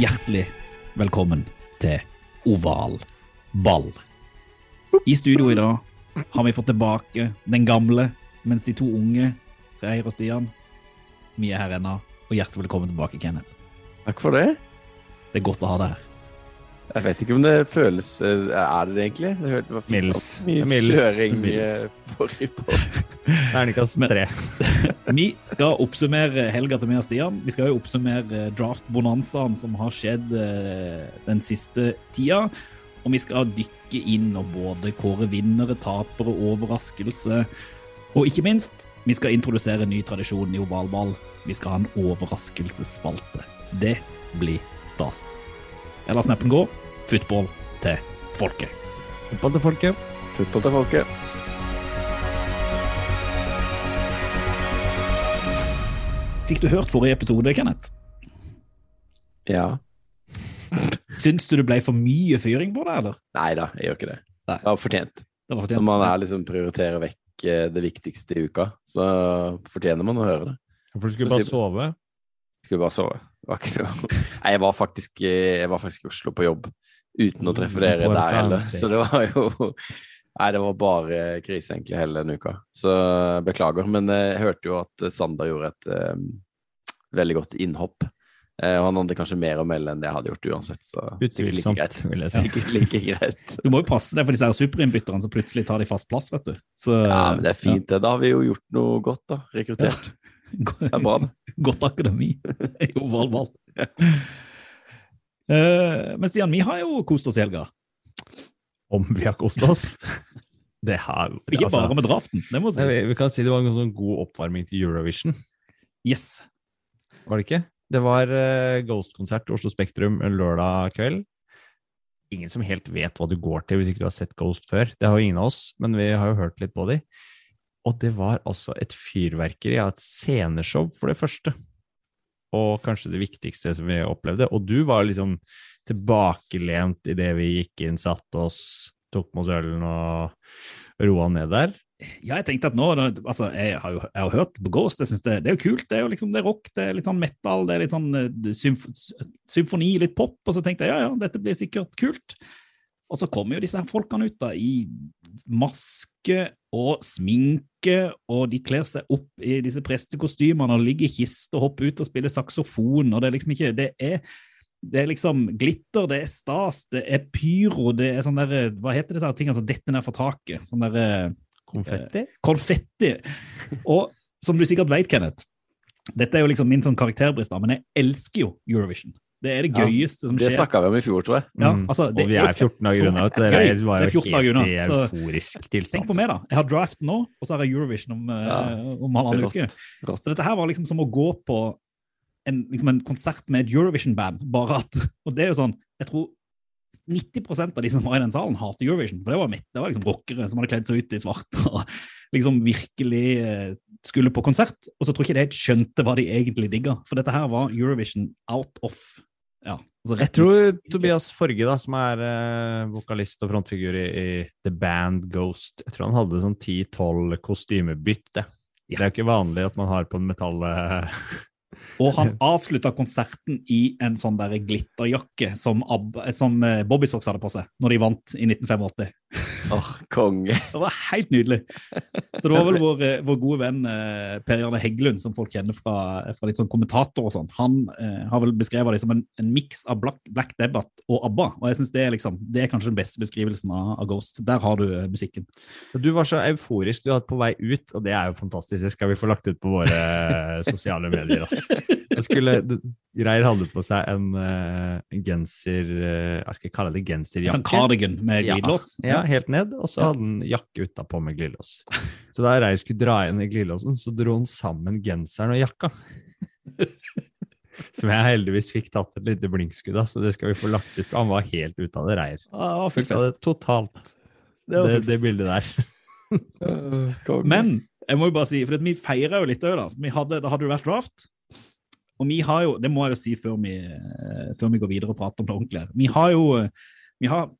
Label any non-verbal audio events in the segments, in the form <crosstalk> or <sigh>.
Hjertelig velkommen til oval ball. I studio i dag har vi fått tilbake den gamle, mens de to unge, Reir og Stian, vi er her ennå. Og hjertelig velkommen tilbake, Kenneth. Takk for det. Det er godt å ha deg her. Jeg vet ikke om det føles eh, Er det det egentlig? Det var fint. Middels. Mye Mils. kjøring eh, forrige på. Terningkast tre. <laughs> Vi skal oppsummere helga til meg og Stian. Vi skal jo oppsummere draft-bonanzaen som har skjedd eh, den siste tida. Og vi skal dykke inn og både kåre vinnere, tapere, overraskelse. Og ikke minst, vi skal introdusere en ny tradisjon i ovalball. Vi skal ha en overraskelsesspalte. Det blir stas. Jeg lar snappen gå. Football til folket. Fotball til folket. Fotball til folket. Fikk du hørt forrige episode, Kenneth? Ja. Syns du det ble for mye fyring på det, eller? Nei da, jeg gjør ikke det. Nei. Det var fortjent. Det var Når man er liksom prioriterer vekk eh, det viktigste i uka, så fortjener man å høre det. For du skulle bare sove. Skulle bare sove. Var ikke noe Nei, jeg var faktisk eh, Jeg var faktisk i Oslo på jobb uten å treffe dere der heller, så det var jo Nei, det var bare krise egentlig hele denne uka. Så beklager. Men eh, jeg hørte jo at Sander gjorde et eh, veldig godt innhopp. Eh, og han hadde kanskje mer å melde enn det jeg hadde gjort uansett, så sikkert like Utvilsomt, greit. vil jeg <laughs> si. Sikkert like greit. Du må jo passe deg for disse superinnbytterne som plutselig tar de fast plass, vet du. Så, Ja, men det er fint, det. Da har vi jo gjort noe godt, da. Rekruttert. <laughs> Det er bra, det. <laughs> Godt akademi i Ja. Uh, men Stian, vi har jo kost oss i helga. Om vi har kost oss. Det har Ikke altså, bare med draften, det må sies. vi, vi kan si det var en sånn god oppvarming til Eurovision, Yes. var det ikke? Det var uh, Ghost-konsert i Oslo Spektrum lørdag kveld. Ingen som helt vet hva du går til hvis ikke du har sett Ghost før. Det har jo ingen av oss, men vi har jo hørt litt på de. Og det var altså et fyrverkeri av et sceneshow, for det første. Og kanskje det viktigste som vi opplevde. Og du var liksom tilbakelent idet vi gikk inn, satte oss, tok med oss ølen og roa ned der. Ja, jeg tenkte at nå, altså, jeg har jo jeg har hørt på Ghost, jeg synes det, det er jo kult, det er jo liksom, det er rock, det er litt sånn metal, det er litt sånn eh, symf symfoni, litt pop, og så tenkte jeg, ja, ja, dette blir sikkert kult. Og så kommer jo disse her folkene ut da, i maske og sminke, og de kler seg opp i disse prestekostymene og ligger i kiste og hopper ut og spiller saksofon, og det er liksom ikke, det er, det er liksom glitter, det er stas, det er pyro, det er sånn der, hva heter disse tingene som detter ned fra taket? Sånn der, eh, Konfetti. konfetti. Og som du sikkert vet, Kenneth, dette er jo liksom min sånn karakterbrist, da, men jeg elsker jo Eurovision. Det er det Ja, gøyeste som Det skjer. snakka vi om i fjor, tror jeg. Ja, Mm. altså, det og vi er- er 14 dager unna. Det, det, Det, er- var jo helt unna, i så- euforisk Tenk på meg, da. Jeg har draft nå, og så har jeg Eurovision om, eh, Ja, om halvannen uke. Så dette her var liksom som å gå på en, liksom en konsert med et Eurovision-band, bare at <laughs> Og det er jo sånn Jeg tror 90% av de som var i den salen, hater Eurovision. For det var mitt. Det var liksom rockere som hadde kledd seg ut i svart <laughs> og liksom virkelig eh, skulle på konsert. Og så tror jeg ikke de helt skjønte hva de egentlig digga. For dette her var Eurovision out of Ja, altså Jeg tror Tobias Forge, da, som er eh, vokalist og frontfigur i, i The Band Ghost, jeg tror han hadde sånn 10-12 kostymebytte. Det er jo ikke vanlig at man har på en metall... <laughs> Og han avslutta konserten i en sånn der glitterjakke som, Ab som eh, Bobby Sox hadde på seg når de vant i 1985. <laughs> Åh, konge. Det var helt nydelig. Så det var vel vår, eh, vår gode venn eh, Per Jarle Heggelund, som folk kjenner fra, fra litt sånn kommentator og sånn. Han eh, har vel beskrevet det som en, en miks av Black, Black Debate og ABBA. Og jeg synes det er liksom, det er kanskje den beste beskrivelsen av, av Ghost. Der har du eh, musikken. Du var så euforisk du hadde på vei ut, og det er jo fantastisk. Det skal vi få lagt ut på våre sosiale medier. ass. Jeg skulle, Reir hadde på seg en, en genser Hva skal jeg kalle det? En Genserjakke. sånn cardigan med glidelås. Ja, Ja, helt ned, og så hadde han jakke utapå med glidelås. Så da Reier skulle dra igjen i glidelåsen, så dro han sammen genseren og jakka. <laughs> Som jeg heldigvis fikk tatt et lite blinkskudd av, så det skal vi få lagt ut. Han var helt ute av det full Ut det totalt, Det det, det bildet der. <laughs> Men jeg må jo bare si, for vi feira jo litt òg, da. Vi hadde, da hadde det vært draft. Og vi har jo, det må jeg jo si før vi, eh, før vi går videre og prater om det ordentlig. Vi har jo vi har,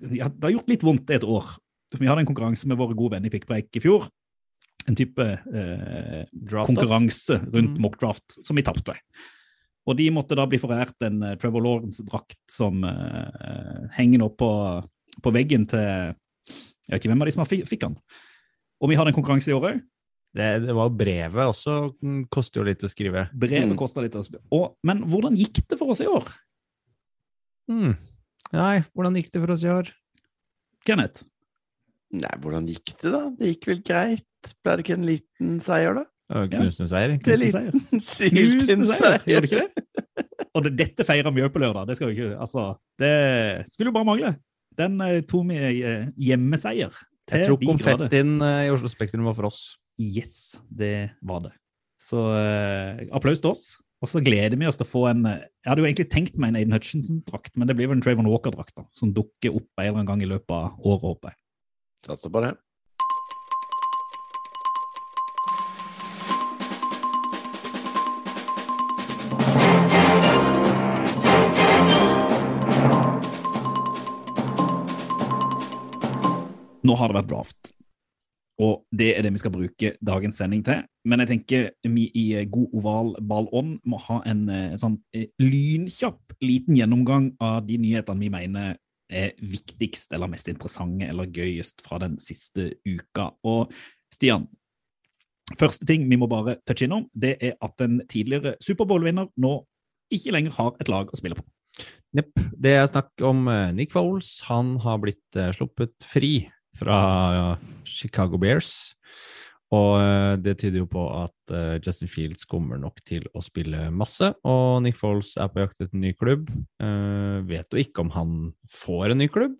Det har gjort litt vondt et år. Vi hadde en konkurranse med våre gode venner i Pickbreak i fjor. En type eh, konkurranse rundt Mm. mockdraft som vi tapte. Og de måtte da bli forært en eh, Trevor Lawrence-drakt som eh, henger nå på, på veggen til Jeg vet ikke hvem av de som fikk den. Og vi hadde en konkurranse i år òg. Det, det var brevet også, mm, koster jo litt å skrive. Brevet Mm. litt. å skrive. Og, men hvordan gikk det for oss i år, Mm. Nei, hvordan gikk det for oss i år? Kenneth? Nei, hvordan gikk det, da? Det gikk vel greit? Ble det ikke en liten seier, da? Knusende seier. Det er Knusende seier. Knusende seier, gjør det ikke det? Og det, dette feirer vi òg på lørdag. Det skal vi ikke Altså, det skulle jo bare mangle. Den eh, tok vi eh, hjemmeseier. til Jeg tror konfettien eh, i Oslo Spektrum var for oss. Yes, det var det. Så eh, applaus til oss. Og så gleder vi oss til å få en eh, Jeg hadde jo egentlig tenkt meg en Aiden Hutchinson-drakt, men det blir vel en Trayvon Walker-drakt da, som dukker opp en eller annen gang i løpet av året, håper jeg. Satser på det. Nå har det vært draft, og det er det vi skal bruke dagens sending til. Men jeg tenker vi i god oval ballånd må ha en eh, sånn eh, lynkjapp liten gjennomgang av de nyhetene vi mener er viktigst eller mest interessante eller gøyest fra den siste uka. Og Stian, første ting vi må bare touche innom, det er at en tidligere Superbowl-vinner nå ikke lenger har et lag å spille på. Nepp. Det er snakk om eh, Nick Foles. Han har blitt eh, sluppet fri fra Chicago Bears. Og eh, det tyder jo på at eh, Justin Fields kommer nok til å spille masse. Og Nick Foles er på jakt etter en ny klubb. Eh, vet jo ikke om han får en ny klubb.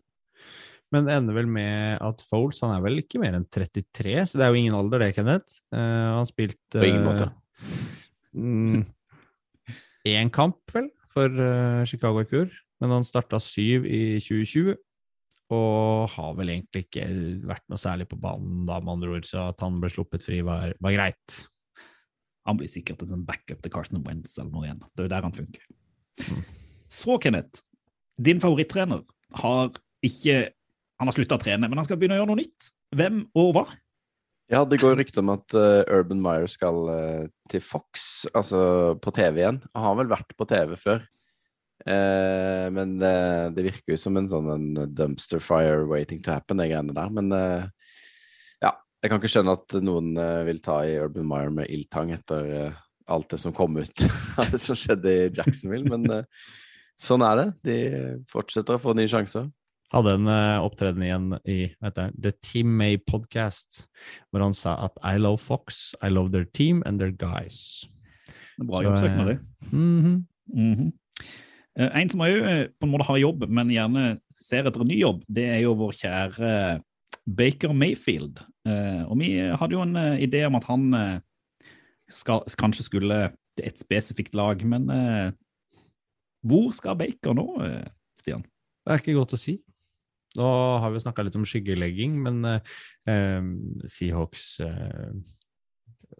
Men det ender vel med at Foles han er vel ikke mer enn 33, så det er jo ingen alder, det, Kenneth. Han spilte spilt På ingen måte. mm, Én kamp, vel, for Chicago i fjor. Men han starta syv i 2020. Og har vel egentlig ikke vært noe særlig på banen da, med andre ord, så at han ble sluppet fri, var, var greit. Han blir sikkert en sånn backup til Carson Wentz eller noe igjen. Det er jo der han funker. Mm. Så, Kenneth, din favorittrener har ikke Han har slutta å trene, men han skal begynne å gjøre noe nytt. Hvem og hva? Ja, det går rykter om at uh, Urban Meyer skal uh, til Fox, altså på TV igjen. Han har vel vært på TV før. Eh, men det, det virker jo som en sånn en dumpster fire waiting to happen, de greiene der. Men eh, ja, jeg kan ikke skjønne at noen eh, vil ta i Urban Meyer med ildtang etter eh, alt det som kom ut <laughs> av det som skjedde i Jacksonville. Men eh, sånn er det. De fortsetter å få nye sjanser. Hadde en opptreden igjen i vet The Team May Podcast, hvor han sa at I love Fox, I love their team and their guys. Det Bra jobbsøknad, eh, det. Mhm. Mhm. Eh, En som òg på en måte har jobb, men gjerne ser etter en ny jobb, det er jo vår kjære Baker Mayfield. Eh, Og vi hadde jo en eh, idé om at han eh, skal, kanskje skulle til et spesifikt lag, men eh, hvor skal Baker nå, eh, Stian? Det er ikke godt å si. Nå har vi snakka litt om skyggelegging, men eh, eh, Seahawks eh,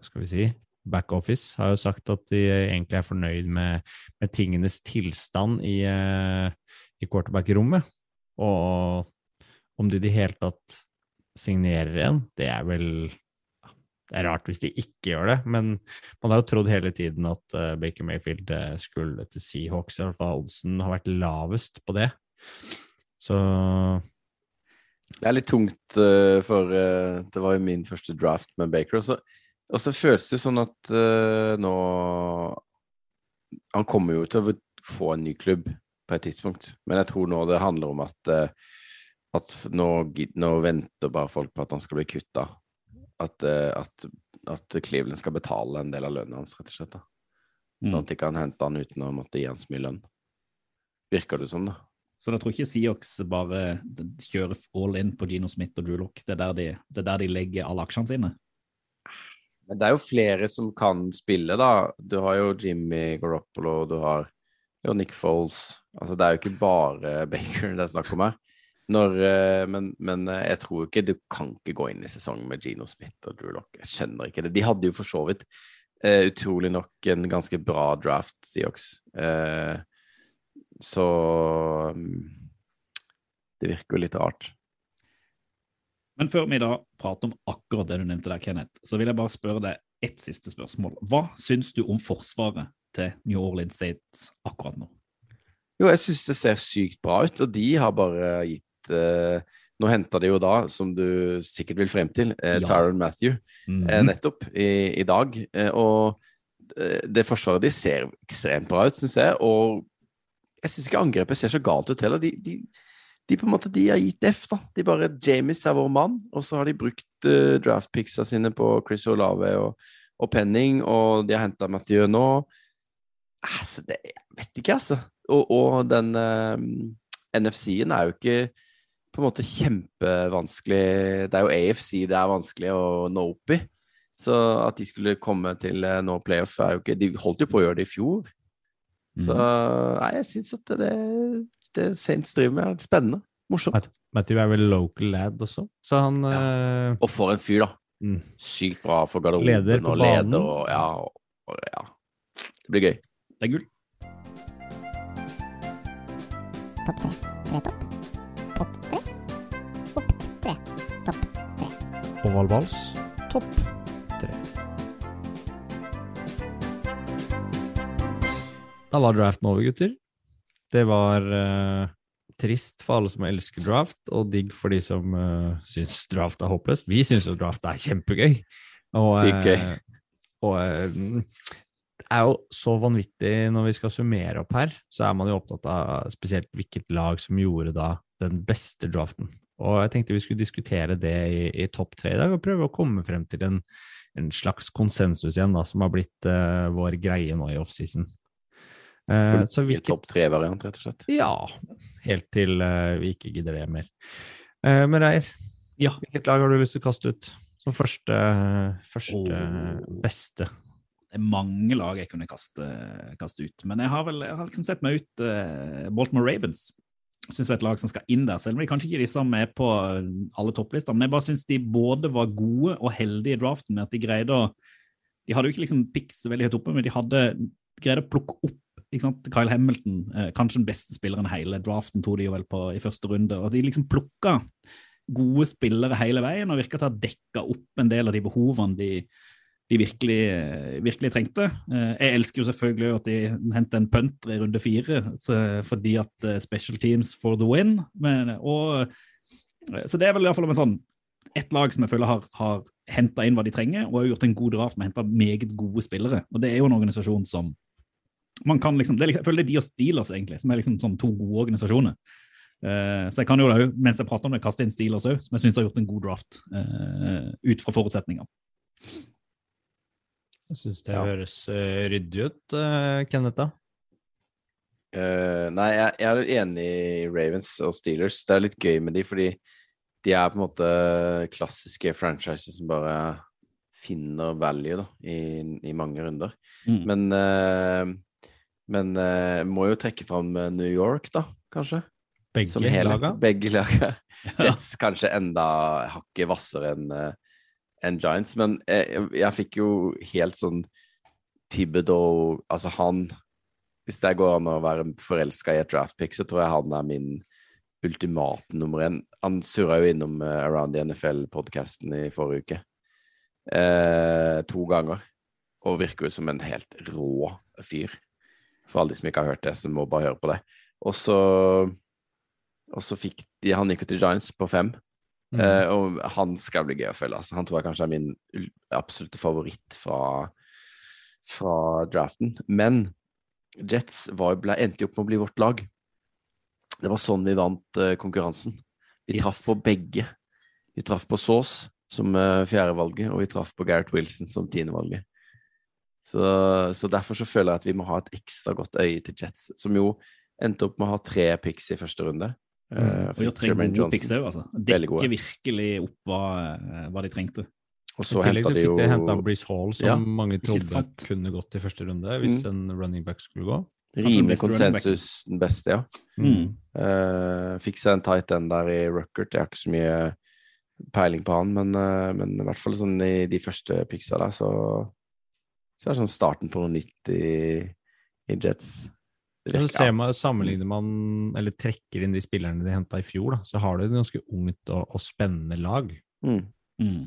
skal vi si, backoffice har jo sagt at de egentlig er fornøyd med, med tingenes tilstand i, eh, i quarterback-rommet. Og om de i det hele tatt signerer en, det er vel Det er rart hvis de ikke gjør det, men man har jo trodd hele tiden at uh, Baker Mayfield eh, skulle til Seahawks. I hvert fall oddsen har vært lavest på det. Så Det er litt tungt, uh, for uh, det var jo min første draft med Baker. Så, og så føles det sånn at uh, nå Han kommer jo til å få en ny klubb på et tidspunkt, men jeg tror nå det handler om at, uh, at nå, nå venter bare folk på at han skal bli kutta. At, uh, at, at Cleveland skal betale en del av lønnen hans, rett og slett. da. Sånn Mm. at de kan hente han uten å måtte gi han så mye lønn. Virker det som, da. Så da tror jeg ikke Seahawks bare kjører all in på Gino Smith og Drew Lock. Det er der de, det er der de legger alle aksjene sine. Men det er jo flere som kan spille, da. Du har jo Jimmy Garoppolo, du har jo Nick Foles. Altså, det er jo ikke bare <laughs> Baker det er snakk om her. Når, eh, men, men, eh, jeg tror ikke du kan ikke gå inn i sesongen med Gino Smith og Drew Lock. Jeg skjønner ikke det. De hadde jo for så vidt uh, utrolig nok en ganske bra draft, Seahawks. Uh, så um, det virker jo litt rart. Men før vi da prater om akkurat det du nevnte der, Kenneth, så vil jeg bare spørre deg ett siste spørsmål. Hva syns du om forsvaret til New Orleans State akkurat nå? Jo, jeg syns det ser sykt bra ut, og de har bare gitt eh, Nå henta de jo da, som du sikkert vil frem til, eh, ja. Tyron Matthew mm -hmm. uh, nettopp i, i dag. og det forsvaret de ser ekstremt bra ut, syns jeg. Og jeg syns ikke angrepet ser så galt ut heller. De, de, de, på en måte, de har gitt F, da. De bare Jamies er vår mann, og så har de brukt uh, draftpicsa sine på Chris Olave og, og Penning, og de har henta Mathieu nå. Altså, det, jeg vet ikke, altså. Og, og den uh, eh, NFC-en er jo ikke på en måte kjempevanskelig Det er jo AFC det er vanskelig å nå opp i. Så at de skulle komme til uh, nå playoff, er jo ikke De holdt jo på å gjøre det i fjor. Så mm. nei, jeg syns at det, det Saints driver med, er spennende. Morsomt. Matthew er vel local lad også, så han ja. uh... Og for en fyr, da. Mm. Sykt bra for garderoben og leder og ja, og ja. Det blir gøy. Det er gull. Topp tre. Tre topp. Pott tre. Opp tre. Topp tre. Ovalvals. Topp tre. Da var draften over, gutter. Det var uh, trist for alle som elsker draft, og digg for de som uh, syns draft er håpløst. Vi syns jo draft er kjempegøy. Og, Sykt gøy. Uh, og er jo så vanvittig når vi skal summere opp her, så er man jo opptatt av spesielt hvilket lag som gjorde da den beste draften. Og jeg tenkte vi skulle diskutere det i, i topp tre i dag, og prøve å komme frem til en, en slags konsensus igjen, da, som har blitt uh, vår greie nå i offseason. Uh, så hvilket, topp tre-variant, rett og slett? Ja, helt til uh, vi ikke gidder det mer. Uh, men Reir, ja. hvilket lag har du lyst til å kaste ut som første, første oh. beste? det er mange lag jeg kunne kaste, kaste ut. Men jeg har vel jeg har liksom sett meg ut uh, Baltimore Ravens. Syns jeg er et lag som skal inn der, selv om de kanskje ikke de samme er på alle topplister. Men jeg bare syns de både var gode og heldige i draften med at de greide å De hadde jo ikke liksom pics veldig høyt oppe, men de hadde greide å plukke opp ikke? Kyle Hamilton, eh, kanskje den beste spilleren i hele draften, tok de jo vel på i første runde. Og de liksom plukka gode spillere hele veien og virka til å ha dekka opp en del av de behovene de, de virkelig, virkelig, trengte. Eh, jeg elsker jo selvfølgelig at de henter en punter i runde fire, fordi at eh, special teams for the win. Men, og, eh, så det er vel i hvert fall sånn et lag som jeg føler har, har henta inn hva de trenger, og har gjort en god draft med å hente meget gode spillere. Og det er jo en organisasjon som man kan liksom, det er liksom, Jeg føler det er de og Steelers, egentlig, som er liksom sånn to gode organisasjoner. Uh, så jeg kan jo da, mens jeg prater om det, kaste inn Steelers òg, som jeg syns har gjort en god draft uh, ut fra forutsetningene. Jeg syns det ja. høres uh, ryddig ut, uh, Kenneth. da. Uh, nei, jeg, jeg, er enig i Ravens og Steelers. Det er litt gøy med de, fordi de er på en måte klassiske franchises som bare finner value da, i, i mange runder. Mm. Men, uh, men uh, må jo trekke fram New York, da, kanskje. Begge laga? <laughs> Begge laga. <laughs> Jets kanskje enda hakket hvassere enn en Giants. Men jeg, jeg, fikk jo helt sånn Thibodeau Altså, han Hvis det går an å være forelska i et draftpick, så tror jeg han er min ultimate nummer én. Han surra jo innom uh, Around the NFL-podkasten i forrige uke. Uh, to ganger. Og virker jo som en helt rå fyr. For alle de som ikke har hørt det, så må bare høre på det. Og så og så fikk de Han gikk jo til Giants på fem. Mm. Eh, og han skal bli gøy å følge. Altså. Han tror jeg kanskje er min absolutte favoritt fra, fra draften. Men Jets var, ble, endte jo opp med å bli vårt lag. Det var sånn vi vant uh, konkurransen. Vi yes. traff på begge. Vi traff på Saas som uh, fjerdevalget, og vi traff på Gareth Wilson som tiendevalget. Så, så derfor så føler jeg at vi må ha et ekstra godt øye til Jets, som jo Endte opp med å ha tre picks i første runde. Mm. Uh, Og tre Jermaine gode Johnson. picks òg, altså. Dekker virkelig opp hva, eh, hva de trengte. Og I så tillegg så fikk de jo de henta Breeze Hall, som Ja, mange trodde kunne gått i første runde hvis en running back skulle gå. Rimelig konsensus den beste, ja. Mm. Uh, fikk seg en tight end der i Ruckert. Jeg har ikke så mye peiling på han, men, uh, men i hvert fall sånn i de første picksa der, så så er det sånn starten på noe nytt i, i Jets. Ja, så ser man, Sammenligner man, eller trekker inn de spillerne de henta i fjor, da, så har du et ganske ungt og, og spennende lag. Mm. Mm.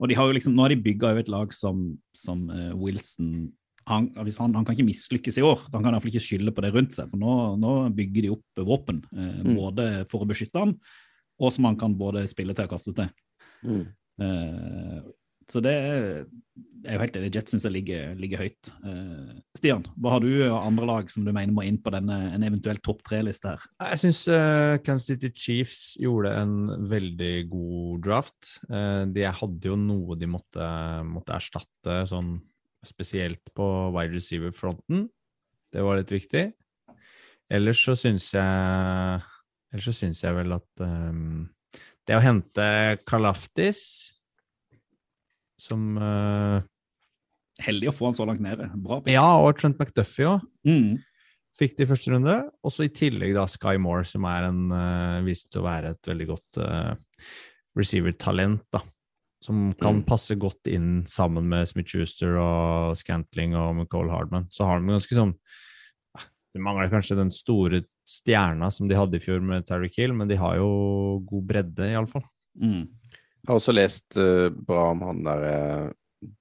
Og de har jo liksom, nå har de bygga et lag som, som uh, Wilson han, hvis han, han kan ikke mislykkes i år. Han kan iallfall ikke skylde på det rundt seg, for nå, nå bygger de opp våpen. Eh, Mm. Både for å beskytte ham, og som han kan både spille til og kaste til. Mm. Eh, så det er jo helt enig. Jets syns jeg ligger, ligger høyt. Uh, Stian, hva har du av andre lag som du mener må inn på denne, en eventuell topp tre-liste her? Jeg syns Kansas City Chiefs gjorde en veldig god draft. Uh, de hadde jo noe de måtte, måtte erstatte, sånn spesielt på wide receiver-fronten. Det var litt viktig. Ellers så syns jeg Ellers så syns jeg vel at um, det å hente Kalaftis som uh... Heldig å få han så langt nede. Bra pick. Ja, og Trent McDuffie òg. Mm. Fikk det i første runde. Og så i tillegg da Sky Moore, som er en uh, vist til å være et veldig godt uh, receiver-talent, da. Som kan Mm. passe godt inn sammen med Smith-Schuster og Scantling og McCall Hardman. Så har de ganske sånn ah, Det mangler kanskje den store stjerna som de hadde i fjor med Terry Kill, men de har jo god bredde, iallfall. Mm. Jeg har også lest uh, bra om han der uh,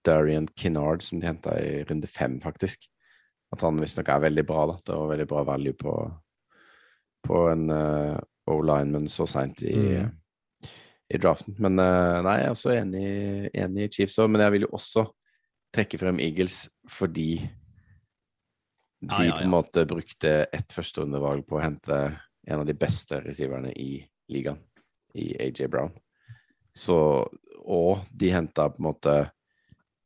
Darian Kinnard, som de henta i runde fem, faktisk. At han visstnok er veldig bra. da. Det var veldig bra value på, på en uh, O-lineman så seint i, Mm. i draften. Men uh, nei, jeg er også enig, enig i Chiefs òg. Men jeg vil jo også trekke frem Eagles fordi de Ja, ja, på en måte brukte ett førsterundevalg på å hente en av de beste receiverne i ligaen, i AJ Brown. Så, og de henta på en måte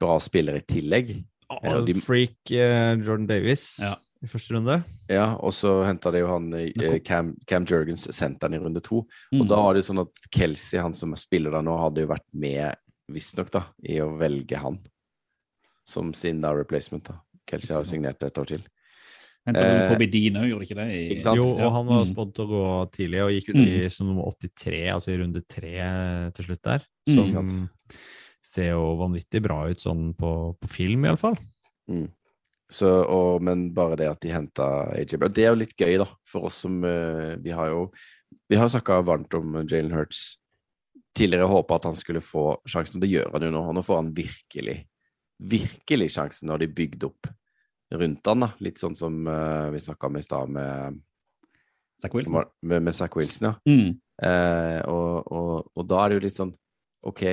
bra spillere i tillegg. Oh, de- Freak uh, Jordan Davis Ja. i første runde. Ja, og så henta de jo han uh, Cam, Cam Jurgens, senteren i runde to. Mm. Og da var det jo sånn at Kelsey, han som spiller der nå, hadde jo vært med, visstnok, da, i å velge han som sin da replacement. da. Kelsey har jo signert et år til. Henta vel Eh, Kobe Dean òg, gjorde ikke det? I, ikke sant? Jo, og han var Mm. spådd til å gå tidlig, og gikk ut Mm. i som nummer 83, altså i runde tre til slutt der. Mm. Som ser jo vanvittig bra ut sånn på, på film, iallfall. Mm. Så, og, men bare det at de henta AJ Brown Det er jo litt gøy, da, for oss som eh, Vi har jo Vi har snakka varmt om Jalen Hurts tidligere, håpa at han skulle få sjansen. Det gjør han jo nå, og nå får han virkelig, virkelig sjansen når de bygde opp rundt han, da. Litt sånn som uh, vi snakka om i stad med, Zach Wilson. med, med Zach Wilson, ja. Mm. Uh, og, og, og da er det jo litt sånn OK.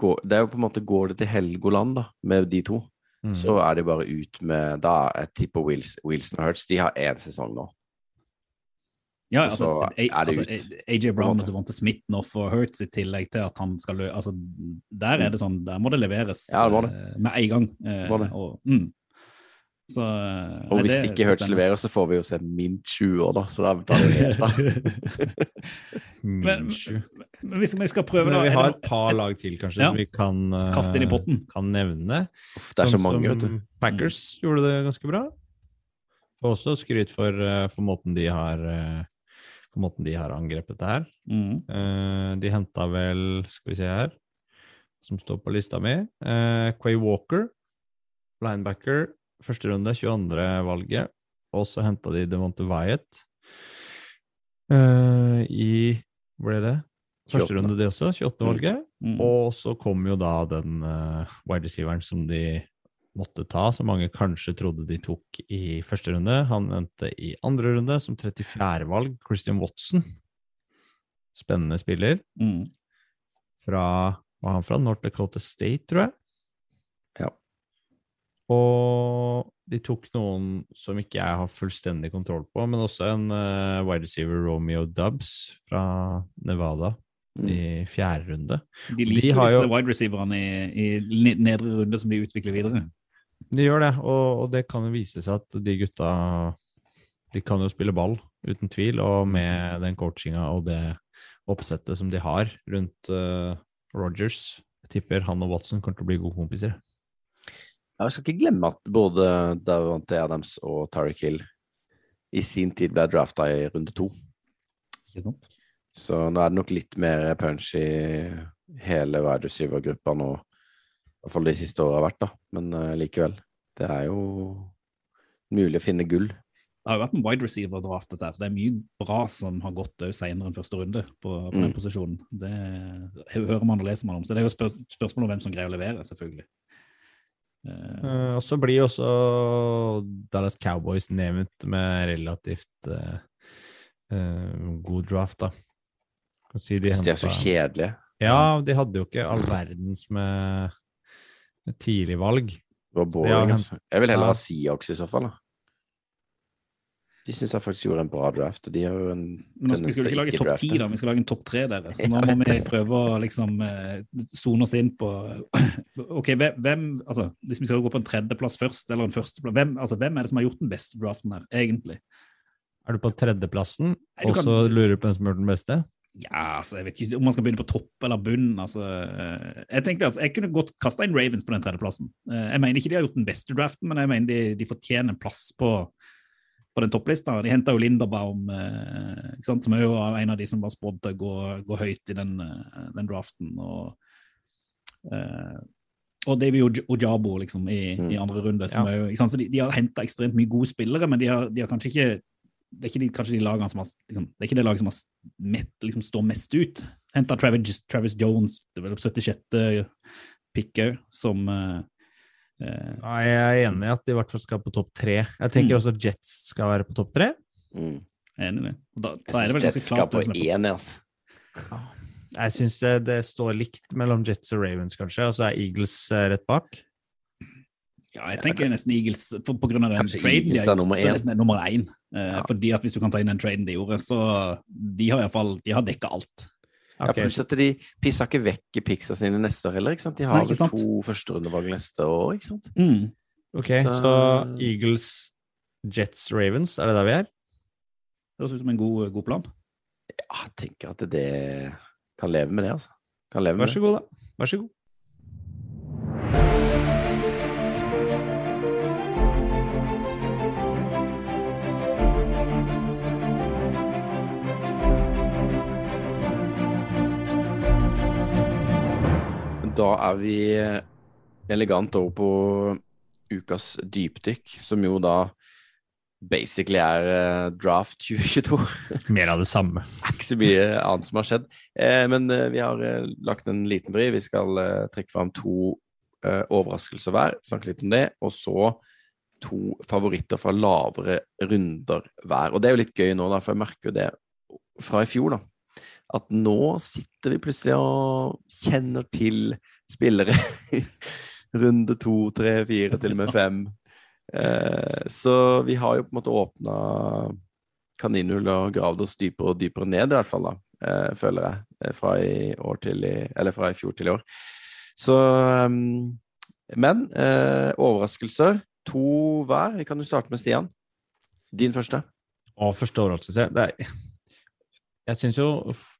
Går, det er jo på en måte Går det til Helgoland, da, med de to, Mm. så er det bare ut med Da jeg tipper Wilson, Wilson og Hurts De har én sesong nå. Ja, altså, så er det altså, ut, AJ Brown og Devonte Smith nå for Hurts i tillegg til at han skal løse Altså, der er det sånn, der må det leveres Ja, det det. eh, med en gang. Det Må det. Og, mm. Så eh, Og hvis det- ikke det Hurts leverer, så får vi jo se min 20 år, da. Så da tar det helt av. <laughs> Men- Men hvis vi skal prøve, da vi har et par lag til, kanskje, Ja. som vi kan, eh, Kaste inn i potten. kan nevne. Uff, det er så Sånn mange, vet du. Packers gjorde det ganske bra. Får også skryt for, eh, for måten de har for måten de har angrepet det her. mm. Uh, de henta vel, skal vi se her, som står på lista mi, Uh, Quay Walker, linebacker, første runde, 22. valget. Og så henta de Devonte Wyatt uh, i Hvor ble det? Første 28.. runde, det også. 28. Mm. valget. Mm. Og så kom jo da den uh, wide receiveren som de måtte ta, som mange kanskje trodde de tok i første runde. Han endte i andre runde som 34. valg, Christian Watson. Spennende spiller. Mm. Fra Var han fra North Dakota State, tror jeg? Ja. Og de tok noen som ikke jeg har fullstendig kontroll på, men også en uh, wide receiver, Romeo Dubs, fra Nevada, Mm. i fjerde runde. De liker De jo... disse wide receiverne i, i nedre runde som de utvikler videre. De gjør det, og, og det kan jo vise seg at de gutta De kan jo spille ball, uten tvil, og med den coachinga og det oppsettet som de har rundt uh, Rogers, jeg tipper han og Watson kommer til å bli gode kompiser. Ja, Jeg skal ikke glemme at både Davante Adams og Tariq Hill i sin tid ble drafta i runde to. Ikke sant? Så nå er det nok litt mer punch i hele wide receiver-gruppa nå. I hvert fall de siste åra har vært, da. Men uh, likevel. Det er jo mulig å finne gull. Det har jo vært en wide receiver-draft, dette her. Det er mye bra som har gått òg senere enn første runde på, på den Mm. posisjonen. Det hører man og leser man om. Så det er jo spør spørsmål om hvem som greier å levere, selvfølgelig. Uh, Eh, og så blir også Dallas Cowboys nevnt med relativt uh, uh, god draft, da. Kan si de De er så kjedelige. Ja, de hadde jo ikke all verdens med, med tidlig valg. Det var boring, Ja, altså. Jeg vil heller ja. ha Seahawks i så fall, da. De syns jeg faktisk gjorde en bra draft, og de har jo en nå, vi skal ikke lage topp ti, da, vi skal lage en topp tre, dere. Så nå må <laughs> vi prøve å liksom eh, sone oss inn på <clears throat> Ok, hvem, altså, Hvis vi skal gå på en tredjeplass først, eller en førsteplass hvem, altså, hvem er det som har gjort den beste draften her, egentlig? Er du på tredjeplassen, og så kan- så lurer du på hvem som har gjort den beste? Ja, altså, jeg vet ikke om man skal begynne på topp eller bunn. altså. eh, Jeg tenkte altså, jeg kunne godt kasta inn Ravens på den tredjeplassen. Eh, Jeg mener ikke de har gjort den beste draften, men jeg mener de, de fortjener en plass på, på den topplista. De henta jo Linderbaum, eh, ikke sant? som er jo en av de som var spådd til å gå, gå høyt i den, den draften. og og Davy Ojabo liksom, i, Mm. i andre runde. Som Ja. er jo, ikke sant? Så de, de har henta ekstremt mye gode spillere, men de har, de har kanskje ikke det er ikke de, kanskje de lagene som har, liksom, det er ikke det laget som har met, liksom, står mest ut. Henta Travis, Travis Jones, det var 76. pick òg, som uh, Nei, jeg er enig i at de i hvert fall skal på topp tre. Jeg tenker Mm. også Jets skal være på topp tre. Mm. enig i det. Og Da, Jeg da er det vel syns Jets skal på- én, altså. Jeg syns det, det står likt mellom Jets og Ravens, kanskje, og så er Eagles eh, rett bak. Ja, jeg tenker nesten Eagles, for, på grunn av den Kanskje traden de Eagles har er gjort, nummer så er én. nummer én. Eh, Ja. Fordi at hvis du kan ta inn den traden de gjorde, så de har iallfall de har dekka alt. Ja, Ok, pluss at de pissa ikke vekk i pixa sine neste år heller. ikke sant? De har Nei, sant? to førsterundevalg neste år, ikke sant? Mm. Ok, så Eagles, Jets, Ravens, er det der vi er? Det høres ut som en god, god plan. Ja, jeg tenker at det kan leve med det, altså. Kan leve Vær så god, da. Vær så god. Da er vi elegant over på ukas dypdykk, som jo da basically er eh, draft 2022. <laughs> Mer av det samme. Det er ikke så mye annet som har skjedd. Eh, men eh, vi har lagt en liten vri. Vi skal trekke fram to overraskelser hver, snakke litt om det, og så to favoritter fra lavere runder hver. Og det er jo litt gøy nå, da, for jeg merker jo det fra i fjor, da. At nå sitter vi plutselig og kjenner til spillere i <laughs> runde to, tre, fire, til og med fem. Eh, så vi har jo på en måte åpna kaninhull og gravd oss dypere og dypere ned, i hvert fall, da, eh, føler jeg. eh, Fra i, i, eller fra i fjor til i år. Så um, Men eh, overraskelser. To hver. Vi kan jo starte med Stian. Din første. Å, første overraskelse det er, Jeg syns jo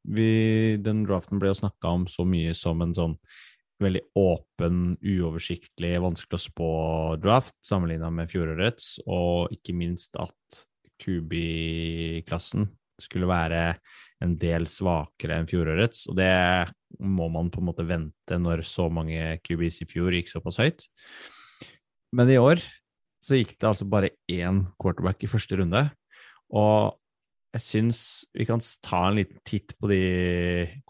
vi, den draften ble jo snakka om så mye som en sånn veldig åpen, uoversiktlig, vanskelig å spå draft sammenligna med fjorårets, og ikke minst at Kubi-klassen skulle være en del svakere enn fjorårets, og det må man på en måte vente når så mange QBs i fjor gikk såpass høyt. Men i år så gikk det altså bare én quarterback i første runde, og jeg syns vi kan ta en liten titt på de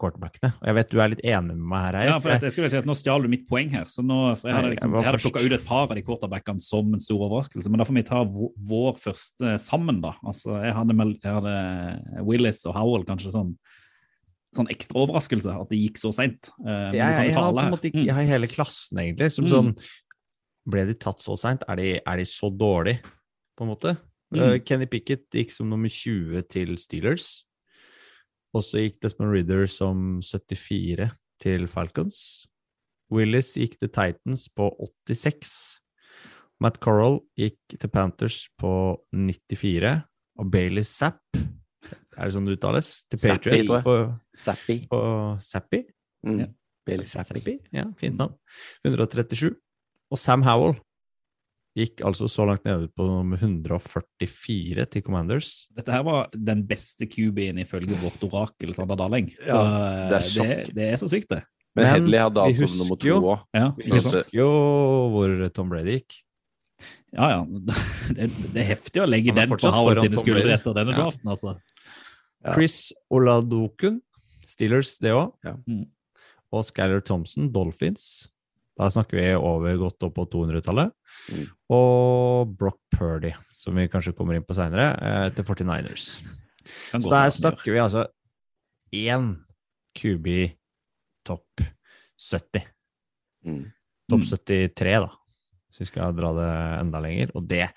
quarterbackene. Og jeg vet du er litt enig med meg her, Eif. Ja, for jeg skulle si at Nå stjal du mitt poeng her. så nå, for Jeg hadde, liksom, jeg jeg hadde plukka ut et par av de quarterbackene som en stor overraskelse. Men da får vi ta vår, første sammen, da. Altså, Jeg hadde, jeg hadde Willis og Howell kanskje sånn, sånn ekstra overraskelse at det gikk så seint. jeg, Eh, du jeg, har på en måte ikke, Mm. jeg har hele klassen, egentlig, som Mm. sånn Ble de tatt så seint? Er, er de så dårlige, på en måte? Mm. Uh, Kenny Pickett gikk som nummer 20 til Steelers. Og så gikk Desmond Ridder som 74 til Falcons. Willis gikk til Titans på 86. Matt Corral gikk til Panthers på 94, og Bailey Zapp Er det sånn det uttales? Til Patriots Zappy. på, Zappy. på Zappy? Mm. Ja. Bailey Zappy. Ja, fint navn. 137. Og Sam Howell gikk altså så langt nede på nummer 144 til Commanders. Dette her var den beste QB-en ifølge vårt orakel, Sander Daleng. Så Ja, eh, det er det, det er så sykt, det. Men, Men Hedley hadde vi altså nummer to òg. Ja, Vi husker jo hvor Tom Brady gikk. ja. ja. <laughs> Det, det er heftig å legge den på Howard sine skuldre etter denne Ja. draften, altså. Ja. Chris Oladokun, Steelers, det òg. Ja. Mm. Og Skyler Thompson, Dolphins. Da snakker vi over godt opp på 200-tallet. Mm. Og Brock Purdy, som vi kanskje kommer inn på seinere, til 49ers. Så der snakker vi altså én QB topp 70. Mm. Topp Mm. 73, da. Så vi skal dra det enda lenger. Og det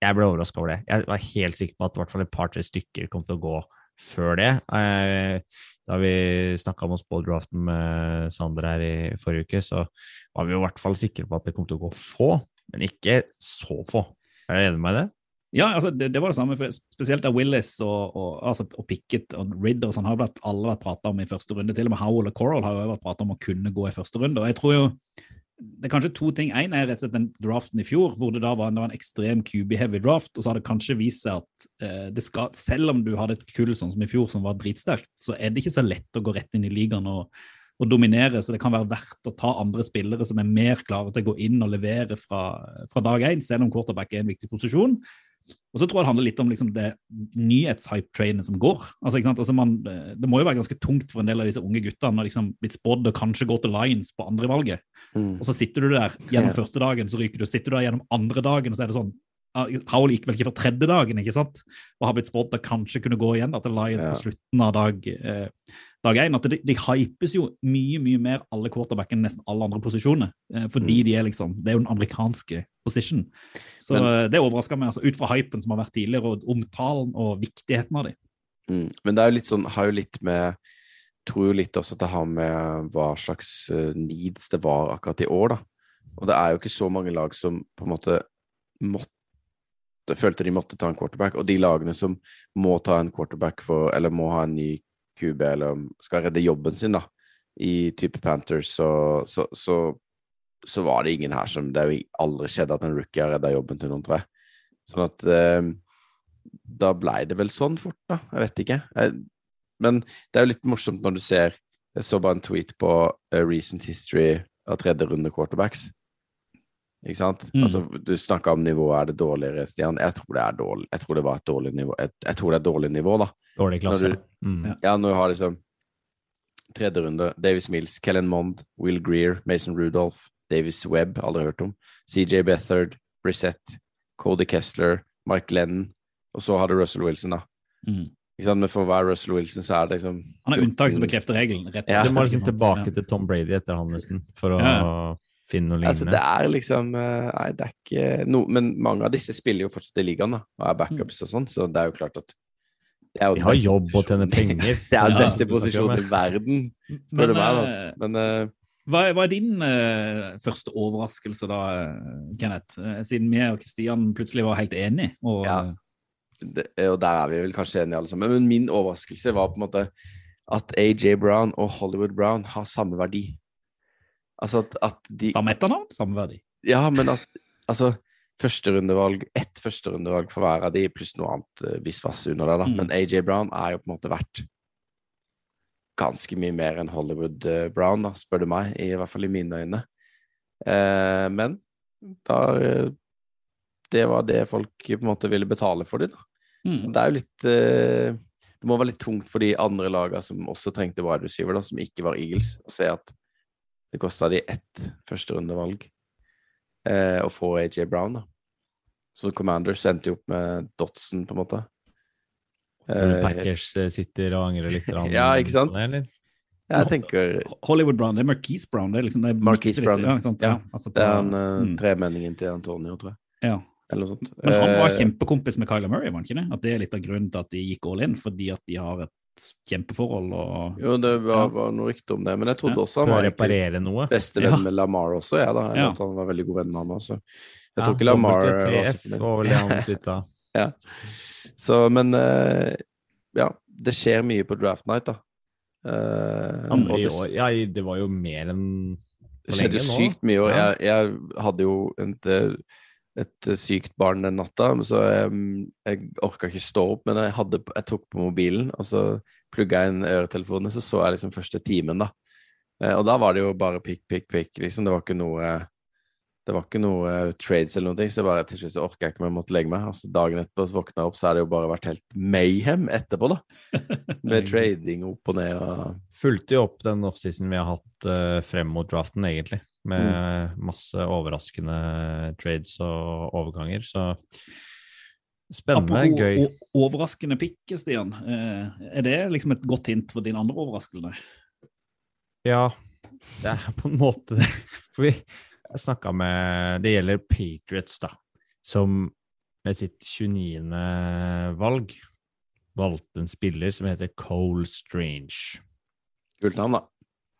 Jeg ble overraska over det. Jeg var helt sikker på at i hvert fall et par-tre stykker kom til å gå før det. Eh, Da vi snakka om oss på draften med Sander her i forrige uke, så var vi i hvert fall sikre på at det kom til å gå få, men ikke så få. Er du enig med meg i det? Ja, altså, det, det var det samme. For spesielt av Willis og, og, altså, og Pickett og Ridder og sånn har vært, alle vært prata om i første runde. Til og med Howell og Coral har jo vært prata om å kunne gå i første runde. og jeg tror jo det er kanskje to ting. Én er rett og slett den draften i fjor, hvor det da var, det var en ekstrem QB-heavy draft. Og så har det kanskje vist seg at eh, skal, selv om du hadde et kull sånn som i fjor som var dritsterkt, så er det ikke så lett å gå rett inn i ligaen og, og dominere. Så det kan være verdt å ta andre spillere som er mer klare til å gå inn og levere fra, fra dag én, selv om quarterback er en viktig posisjon. Og så tror jeg det handler litt om liksom, det nyhetshype-trainet som går. Altså? Altså, man, det må jo være ganske tungt for en del av disse unge guttene å liksom, blitt spådd og kanskje gå til Lions på andre valget. Mm. Og så sitter du der gjennom yeah. første dagen, så ryker du. Sitter du der gjennom andre dagen, og så er det sånn Howell gikk vel ikke for tredje dagen, ikke sant? Og har blitt spådd å kanskje kunne gå igjen da, til Lions yeah. på slutten av dag eh, dag én. At de, de hypes jo mye mye mer alle quarterbackene enn nesten alle andre posisjoner. Eh, fordi Mm. de er liksom Det er jo den amerikanske position. Så Men- eh, det overrasker meg, altså, ut fra hypen som har vært tidligere, og omtalen og viktigheten av dem. Mm. Men det er jo litt sånn, har jo litt med Tror jo litt også at det har med hva slags eh, needs det var akkurat i år, da. Og det er jo ikke så mange lag som på en måte måtte Følte de måtte ta en quarterback, og de lagene som må ta en quarterback for Eller må ha en ny QB, eller skal redde jobben sin, da, i type Panthers, så, så, så, så var det ingen her som Det har aldri skjedd at en rookie har redda jobben til noen, tror jeg. Sånn at eh, da blei det vel sånn fort, da. Jeg vet ikke. Jeg, men det er jo litt morsomt når du ser Jeg så bare en tweet på uh, recent history av tredje runde quarterbacks. Ikke sant? Mm. Altså, du snakka om nivået, er det dårligere, Stian? Jeg tror det er dårlig. Jeg tror det var et dårlig nivå. Jeg, jeg tror det er dårlig nivå, da. Dårlig klasse. Når du- Mm. Ja. Når du har liksom tredje runde Davis Mills, Kellen Mond, Will Greer, Mason Rudolph, Davis Webb, aldri hørt om, CJ Bethard, Brissett, Cody Kessler, Mike Lennon, og så har du Russell Wilson, da. Mm. Ikke sant? Men for hver Russell Wilson så er det liksom Han er unntak som bekrefter regelen. rett og Ja. Du må liksom tilbake til Tom Brady etter han, nesten, for å Ja. Finne noe Altså, det er liksom eh, Nei, det er ikke noe Men mange av disse spiller jo fortsatt i ligaen, da, og er backups og sånn, så det er jo klart at det er jo Vi har jobb og tjener penger. <laughs> Det er den Ja, beste posisjonen i verden, spør du meg, da. eh, Men eh, Hva, er- hva er din uh, første overraskelse da, Kenneth? Siden vi og Kristian plutselig var helt enige. Og, Ja. det, og der er vi vel kanskje enige alle sammen. Men min overraskelse var på en måte at AJ Brown og Hollywood Brown har samme verdi. Altså at, at de Samme etternavn, samme verdi. Ja, men at altså Førsterundevalg, ett førsterundevalg for hver av de, pluss noe annet eh, visvas under der, da. Mm. Men AJ Brown er jo på en måte verdt ganske mye mer enn Hollywood eh, Brown, da, spør du meg. I hvert fall i mine øyne. Eh, men da Det var det folk på en måte ville betale for dem, da. Mm. Det er jo litt Det må være litt tungt for de andre lagene som også trengte wide receiver, da, som ikke var Eagles, å se at det kosta de ett førsterundevalg eh, å få AJ Brown, da. Så Commanders endte jo opp med Dotson, på en måte. Eh, Packers eh, sitter og angrer litt. <laughs> Ja, ikke sant? eller? jeg tenker Hollywood Brown, det er Marquise Brown. Det er liksom, det er Marquise litt- Brown, ja. ja. ja altså Det er han eh, mm. tremenningen til Antonio, tror jeg. ja. Eller noe sånt. Men han var Eh, kjempekompis med Kyler Murray, var han ikke det? At det er litt av grunnen til at de gikk all in, fordi at de har et kjempeforhold. og... Jo, det var, Ja. var noe rykte om det, men jeg trodde Ja. også han var bestevenn Ja. med Lamar også, jeg, da. Jeg Ja. vet han var veldig god venn med han også. Jeg Ja, tror ikke Lamar var så <laughs> men uh, ja, det skjer mye på draft night, da. Uh, Andre i år Ja, det var jo mer enn det for skjedde nå. Det skjedde sykt mye i år. Ja. Jeg, jeg hadde jo en, eh, et eh, sykt barn den natta, så jeg, jeg orka ikke stå opp, men jeg, hadde, jeg tok på mobilen, og så plugga jeg inn øretelefonene, så så jeg liksom første timen, da. Eh, og da var det jo bare pikk, pikk, pikk, liksom. Det var ikke noe det var ikke noe eh, trades eller noe, så bare til slutt så orka jeg ikke mer, måtte legge meg. Altså Dagen etterpå så våkna jeg opp, så har det jo bare vært helt mayhem etterpå, da. <laughs> Med trading opp og ned og Fulgte jo opp den offseason vi har hatt uh, frem mot draften, egentlig. Med Mm. masse overraskende trades og overganger, så spennende, Apropos gøy. overraskende pick, Stian. Eh, er det liksom et godt hint for din andre overraskelse? Ja, det er på en måte det. For vi snakka med Det gjelder Patriots, da, som med sitt 29. valg valgte en spiller som heter Cole Strange. Kult navn, da.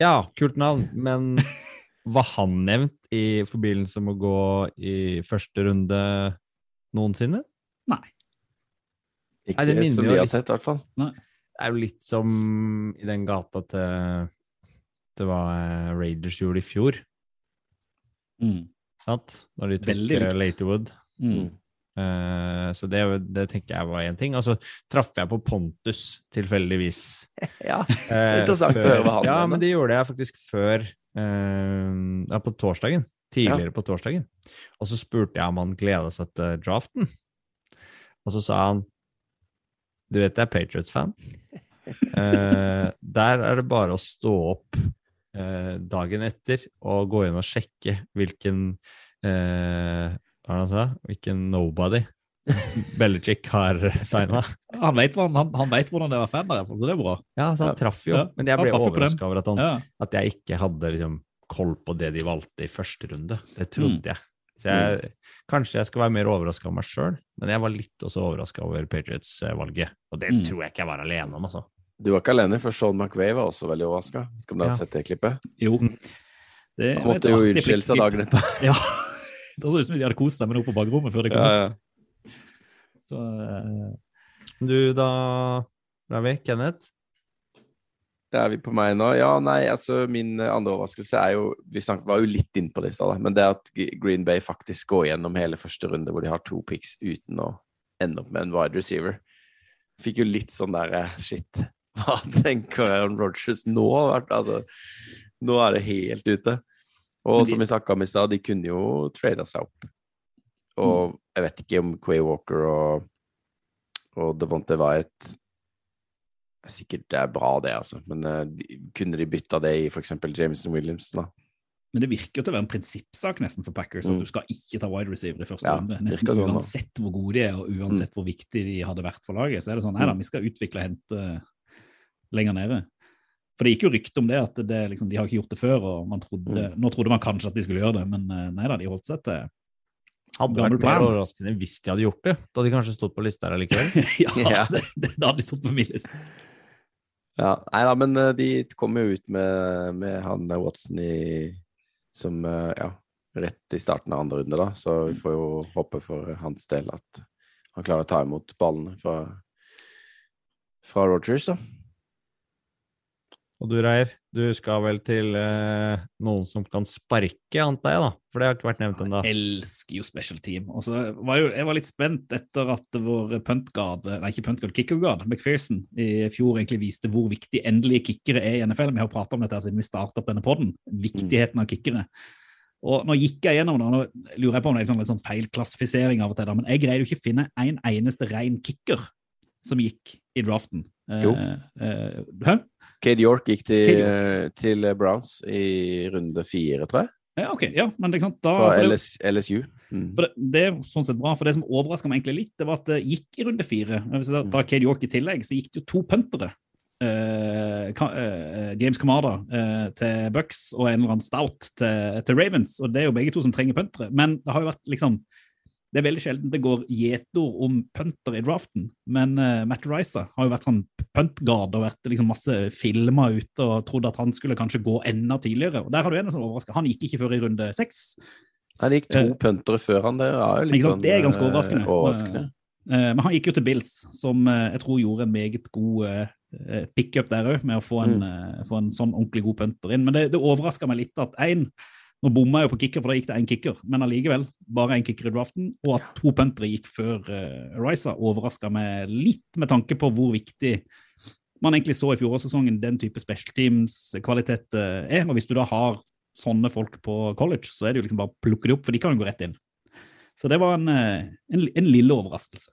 Ja, kult navn, men <laughs> var han nevnt i forbindelse med å gå i første runde noensinne? Nei. Ikke Nei, det som vi har litt- sett, i hvert fall. Det er jo litt som i den gata til det var eh, Raiders gjorde i fjor, Mm. sant? Når de tok eh. Laterwood. Mm. Uh, så det, det tenker jeg var én ting. Og så traff jeg på Pontus tilfeldigvis. <laughs> Ja. interessant uh, før, å høre hva han Ja, men det gjorde jeg faktisk før Ja, på torsdagen. Tidligere på torsdagen. Og så spurte jeg om han gleda seg til draften. Og så sa han Du vet jeg er Patriots-fan. <laughs> Eh, der er det bare å stå opp eh, dagen etter og gå inn og sjekke hvilken eh, Hva var det han sa? Hvilken nobody Belichick har signa. Han vet hvordan, han, han hvordan det var fan der, så det er bra. Ja, så han traff jo. Ja, Men jeg ble overraska over at, han, Ja. at jeg ikke hadde liksom, koll på det de valgte i første runde. Det trodde Mm. jeg. Så jeg, Kanskje jeg skal være mer overraska av meg sjøl, men jeg var litt også overraska over Patriots-valget. Og det Mm. tror jeg ikke jeg var alene om, altså. Du var ikke alene, for Sean McVay var også veldig overraska. Skal du ha Ja. sett det klippet? Jo. Det Han måtte jo unnskylde seg dagen etterpå. <laughs> Ja. Det så ut som de hadde kost seg med noe på bakrommet før de kom Ja, ut. Så, eh, Du da, Ravi? Kenneth? Det er vi på meg nå. Ja, nei, altså min eh, andre overraskelse er jo Vi snakket, var jo litt inne på det i stad, men det at Green Bay faktisk går gjennom hele første runde hvor de har to picks uten å ende opp med en wide receiver. Fikk jo litt sånn der eh, Shit, <laughs> hva tenker Aaron Rodgers nå? Altså, nå er det helt ute. Og de- som vi snakka om i stad, de kunne jo trada seg opp. Og jeg vet ikke om Quay Walker og, og Devonte Wyatt Sikkert det er bra, det, altså. Men uh, kunne de bytta det i f.eks. Jameson Williams, da? Men det virker jo til å være en prinsippsak nesten for Packers at Mm. du skal ikke ta wide receiver i første Ja, runde. Nesten sånn. Mm. uansett hvor gode de er, og uansett hvor viktig de hadde vært for laget. Så er det sånn, nei da, vi skal utvikle og hente lenger nede. For det gikk jo rykte om det, at det, liksom, de har ikke gjort det før, og man trodde, Mm. nå trodde man kanskje at de skulle gjøre det, men eh, nei da, de holdt seg til Hadde Gammel vært mer plan. overraskende hvis de hadde gjort det. Da hadde de kanskje stått på lista her allikevel. <laughs> Ja, <laughs> Ja. det, det, da hadde de stått på min liste. Ja, nei da, men eh, de kom jo ut med, med han Watson i Som eh, ja, rett i starten av andre runde, da. Så vi får jo håpe for hans del at han klarer å ta imot ballene fra, fra Rogers, da. Og du, Reier, du skal vel til eh, noen som kan sparke, antar jeg, da? For det har ikke vært nevnt ennå. elsker jo special team. Og så var jo, jeg var litt spent etter at vår puntguard, nei ikke puntguard, kickerguard, McPherson, i fjor egentlig viste hvor viktig endelige kickere er i NFL. Vi har pratet om dette siden vi startet opp denne podden. Viktigheten av kickere. Og nå gikk jeg gjennom det, og nå lurer jeg på om det er sånn, sånn feil klassifisering av og til, da, men jeg greide jo ikke å finne en eneste ren kicker som gikk i draften. Eh, Jo. eh, hæ? Cade York gikk til, York. til Browns i runde fire, tror jeg. Ja, ok, ja, men ikke sant, da... Fra LS, LSU. Mm. Det, det er sånn sett bra, for det som overraska meg egentlig litt, det var at det gikk i runde fire. Hvis jeg Mm. tar Cade York i tillegg, så gikk det jo to puntere. Eh, eh, James Kamada eh, til Bucks og en eller annen Stout til, til Ravens. Og det er jo begge to som trenger puntere. Men det har jo vært liksom Det er veldig sjelden det går gjetord om punter i draften, men uh, Matt Ricer har jo vært sånn puntguard og vært liksom masse filmer ute og trodd at han skulle kanskje gå enda tidligere. og Der har du en som overrasker. Han gikk ikke før i runde seks. Han gikk to puntere før han, der. er jo sånn Det er ganske overraskende. overraskende. Uh, men han gikk jo til Bills, som uh, jeg tror gjorde en meget god uh, pickup der òg, med å få en, få en, sånn ordentlig god punter inn. Men det, det overraska meg litt at én Nå bomma jeg jo på kicker, for da gikk det én kicker, men allikevel bare én kicker i draften. Og at to puntere gikk før uh, Risa, overraska meg litt, med tanke på hvor viktig man egentlig så i fjorårssesongen den type specialteams-kvalitet uh, er. Og hvis du da har sånne folk på college, så er det jo liksom bare å plukke de opp, for de kan jo gå rett inn. Så det var en, en, en lille overraskelse.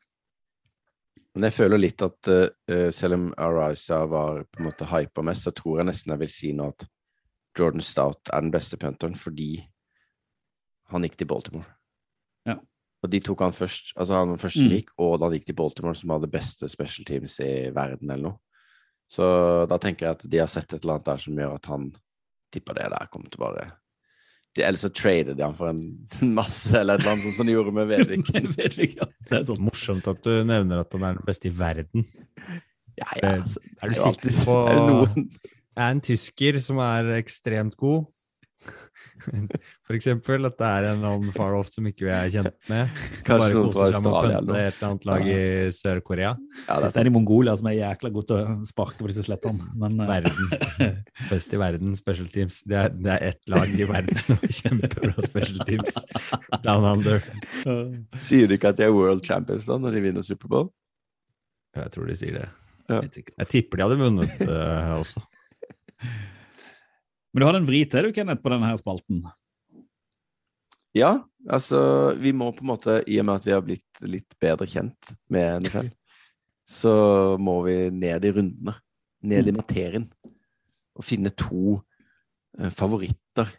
Men jeg føler litt at uh, selv om Arisa var på en måte hypa mest, så tror jeg nesten jeg vil si nå at Jordan Stout er den beste punteren fordi han gikk til Baltimore. Ja. Og de tok han først, altså han var først som Mm. gikk, og da han gikk til Baltimore, som hadde beste special teams i verden eller noe. Så da tenker jeg at de har sett et eller annet der som gjør at han tipper det der kommer til å bare de, Eller så trader de han for en <laughs> masse, eller et eller annet sånn som de gjorde med Vedvik. <laughs> Det er sånn. Morsomt at du nevner at han er den beste i verden. Ja, ja, altså, Er du det sikker på er det noen er en tysker som er ekstremt god. <laughs> For eksempel at det er en annen far off som ikke vi er kjent med. Som Kanskje bare koser seg med å pønte et eller annet lag i Sør-Korea. Ja, det er i Mongolia som er jækla god til å sparke på disse slettene. Men eh, Verden. <laughs> Best i verden, special teams. Det er, det er ett lag i verden som er kjempebra special teams. Down under. Sier du ikke at de er world champions da, når de vinner Superbowl? Jeg tror de sier det. Ja. Jeg tipper de hadde vunnet uh, også. Men du hadde en vri til du, Kenneth, på denne her spalten. Ja, altså vi må på en måte, i og med at vi har blitt litt bedre kjent med NFL, så må vi ned i rundene, ned i materien, og finne to eh, favoritter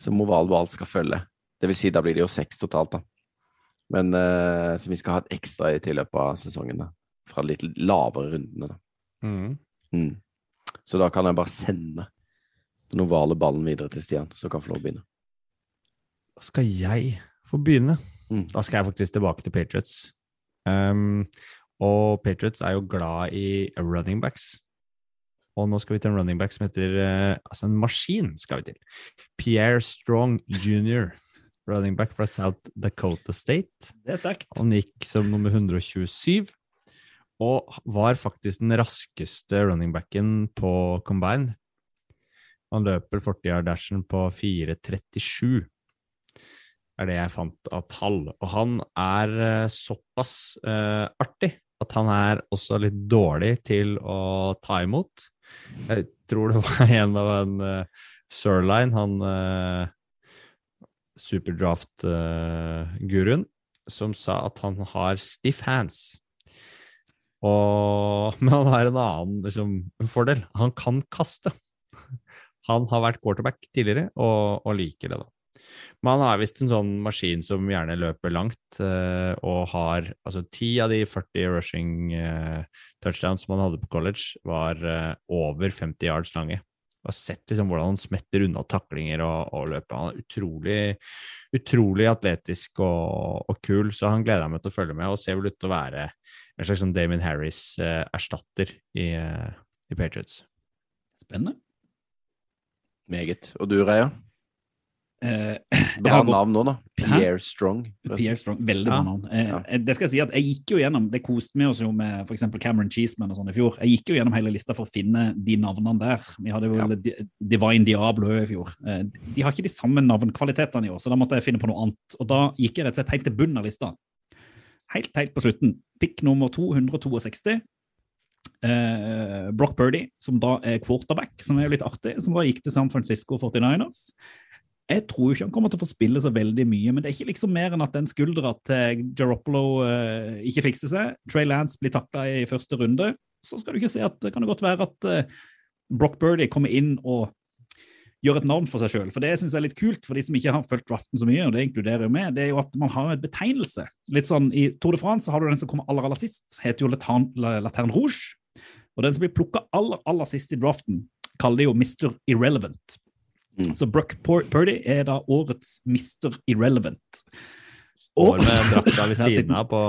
som oval ball skal følge. Det vil si, da blir det jo seks totalt, da. Men eh, som vi skal ha et ekstra i til løpet av sesongen, da. Fra litt lavere rundene, da. Mm. Mm. Så da kan jeg bare sende den ovale ballen videre til Stian, så kan han få lov å begynne. Da skal jeg få begynne. Mm. Da skal jeg faktisk tilbake til Patriots. Um, og Patriots er jo glad i running backs. Og nå skal vi til en running back som heter uh, Altså, en maskin skal vi til. Pierre Strong jr. Running back fra South Dakota State. Det er sterkt. Han gikk som nummer 127, og var faktisk den raskeste running backen på combine. Han løper 40-yard-dashen på 4.37, er det jeg fant av tall. Og han er eh, såpass uh, artig at han er også litt dårlig til å ta imot. Jeg tror det var <laughs> en av en uh, Sirline, han uh, superdraft-guruen, som sa at han har stiff hands. Og, <laughs> men han har en annen liksom, fordel. Han kan kaste. Han har vært quarterback tidligere og, og liker det, da. Men han har visst en sånn maskin som gjerne løper langt, eh, og har altså ti av de 40 rushing eh, touchdowns som han hadde på college, var eh, over 50 yards lange. Og sett liksom hvordan han smetter unna taklinger og, og løper. Han er utrolig, utrolig atletisk og, og kul, så han gleder jeg meg til å følge med, og ser vel ut til å være en slags sånn Damien Harris-erstatter i, eh, i Patriots. Spennende. Meget. Og du, Reia? Eh, Bra <laughs> navn nå, da. Pierre Strong. Pierre Strong, veldig Ja. bra navn. Eh, Ja. eh, Det skal jeg si at jeg gikk jo gjennom, det koste vi oss jo med for eksempel Cameron Cheeseman og sånn i fjor. Jeg gikk jo gjennom hele lista for å finne de navnene der. Vi hadde jo Ja. Di- Divine Diablo i fjor. Eh, De har ikke de samme navnkvalitetene i år, så da måtte jeg finne på noe annet. Og da gikk jeg rett og slett helt til bunnen av lista. Helt, helt på slutten. Pick nummer 262. Eh, Brock Birdie, som da er quarterback, som er jo litt artig, som da gikk til San Francisco 49ers. Jeg tror ikke han kommer til å få spille så veldig mye, men det er ikke liksom mer enn at den skuldra til Garoppolo eh, ikke fikser seg. Trey Lance blir takla i første runde. Så skal du ikke se at det kan det godt være at eh, Brock Birdie kommer inn og gjør et navn for seg sjøl. For det syns jeg er litt kult for de som ikke har fulgt draften så mye, og det inkluderer jo meg, det er jo at man har en betegnelse. Litt sånn I Tour de France så har du den som kommer aller, aller sist, heter jo Laterne Rouge. Og den som blir plukka aller, aller sist i draften, kaller de jo Mr. Irrelevant. Mm. Så Bruck Purdy er da årets Mr. Irrelevant. Får med drakta ved <laughs> siden- av på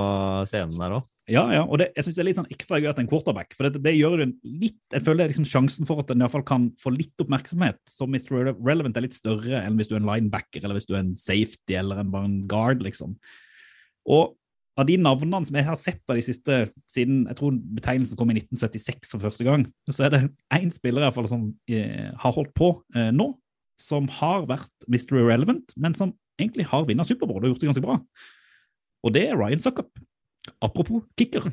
scenen der òg. Ja, ja, og det, jeg synes det er litt sånn ekstra gøy at en quarterback, for det, det gjør det litt, jeg føler det liksom sjansen for at den i hvert fall kan få litt oppmerksomhet, som Mr. Relevant er litt større enn hvis du er en linebacker, eller hvis du er en safety, eller en, bare en guard, liksom. Og av de navnene som jeg har sett av de siste, siden jeg tror betegnelsen kom i 1976 for første gang, så er det én spiller i hvert fall som eh, har holdt på eh, nå, som har vært Mr. Irrelevant, men som egentlig har vunnet Superbowl og gjort det ganske bra. Og det er Ryan Suckup. Apropos kicker.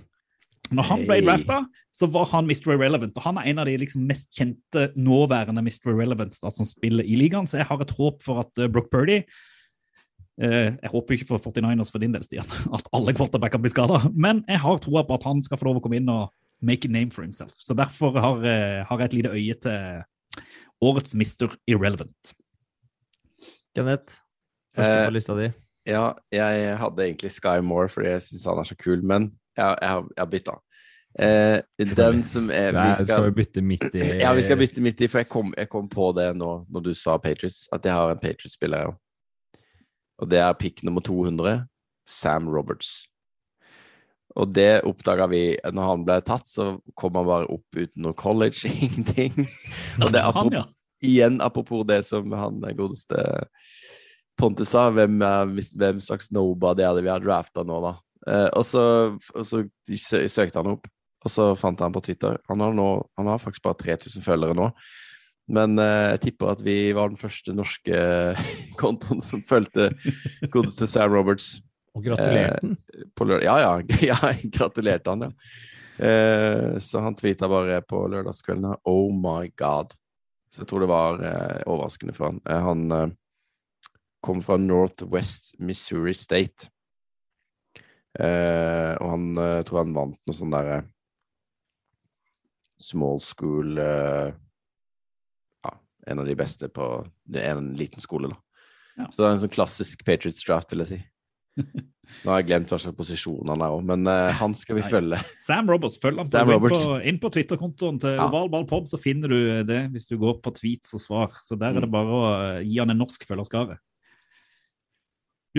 Når han ble drafta, så var han Mr. Irrelevant, og han er en av de liksom mest kjente nåværende Mr. Irrelevant da, som spiller i ligaen, så jeg har et håp for at uh, Brock Purdy uh, Jeg håper ikke for 49ers for din del, Stian, <laughs> at alle quarterbacker blir skada, men jeg har troa på at han skal få lov å komme inn og make a name for himself. Så derfor har, uh, har jeg et lite øye til årets Mr. Irrelevant. Kenneth, første Eh, på lista di. Ja, jeg hadde egentlig Sky Moore fordi jeg syns han er så kul, men jeg, jeg, har, jeg bytta. Eh, den som er Nei, vi skal vi bytte midt i <clears throat> Ja, vi skal bytte midt i, for jeg kom, jeg kom på det nå når du sa Patriots, at jeg har en Patriots-spiller òg. Og det er pick nummer 200, Sam Roberts. Og det oppdaga vi når han ble tatt, så kom han bare opp uten noe college, <laughs> ingenting. Og det apropos, igjen apropos det som han godeste Pontus sa, hvem, hvem slags nobody er det vi har drafta nå, da? Eh, og så, og så søkte han opp, og så fant han på Twitter. Han har, nå, han har faktisk bare 3000 følgere nå. Men eh, jeg tipper at vi var den første norske <laughs> kontoen som fulgte godeste <laughs> Sam Roberts Og gratulerte han? på. Ja, ja, <laughs> ja, gratulerte han, ja. Eh, så han tweeta bare på lørdagskvelden her, Oh my God. Så jeg tror det var eh, overraskende for han. Eh, han eh, kom fra Northwest Missouri State. Eh, og han eh, tror han vant noe sånn derre small school eh, Ja, en av de beste på en liten skole, da. Ja. Så det er en sånn klassisk Patriots draft, vil jeg si. <laughs> Nå har jeg glemt hva slags posisjon han er òg, men eh, han skal vi Nei. følge. Sam Roberts, følg Sam inn på, inn på Twitter-kontoen til Ja. Ovalballpod, så finner du det hvis du går på tweets og svar. Så der er det Mm. bare å eh, gi han en norsk følgerskare.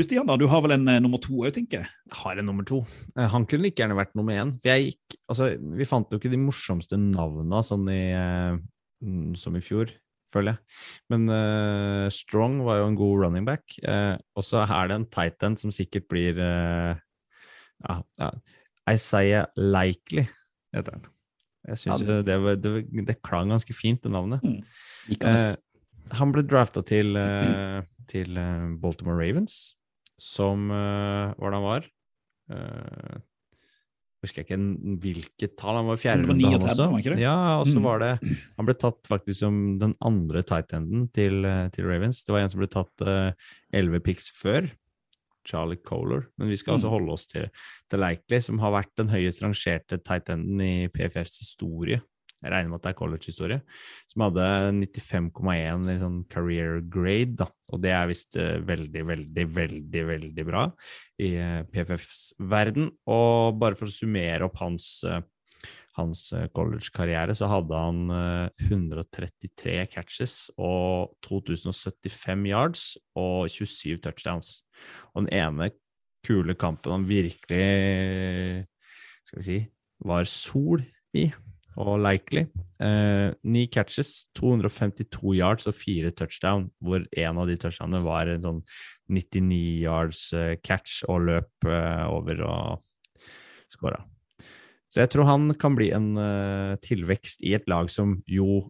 Du Stian, da, du har vel en eh, nummer to òg, tenker jeg? Har en nummer to. Eh, Han kunne like gjerne vært nummer én. For jeg gikk, altså, vi fant jo ikke de morsomste navna sånn i, eh, mm, som i fjor, føler jeg. Men eh, Strong var jo en god running back. eh, og så er det en tight end som sikkert blir eh, ja, ja, Isaiah Likely, heter han. Jeg syns Ja. det, var- det, var- det klang ganske fint, det navnet. Liker Eh, han ble drafta til, eh, til eh, Baltimore Ravens, som Hvordan Hva det han var? Uh, husker jeg ikke hvilket tall. Han var fjerderunde, fjerde runde, han også. var? Ja, og så Mm. var det Han ble tatt faktisk som den andre tight enden til, eh, til Ravens. Det var en som ble tatt eh, elleve picks før. Charlie Kohler. Men vi skal altså Mm. holde oss til, til Leikley, som har vært den høyest rangerte tight enden i PFFs historie. Jeg regner med at det er college-historie. Som hadde 95,1 i sånn career grade, da. Og det er visst eh, veldig, veldig, veldig, veldig bra i eh, PFFs verden. Og bare for å summere opp hans, eh, hans college-karriere, så hadde han eh, 133 catches og 2075 yards og 27 touchdowns. Og den ene kule kampen han virkelig skal vi si, var sol i, og likely. Eh, ni catches, 252 yards og fire touchdown, hvor en av de touchdownene var en sånn 99 yards eh, catch og løp eh, over og skåra. Så jeg tror han kan bli en eh, tilvekst i et lag som jo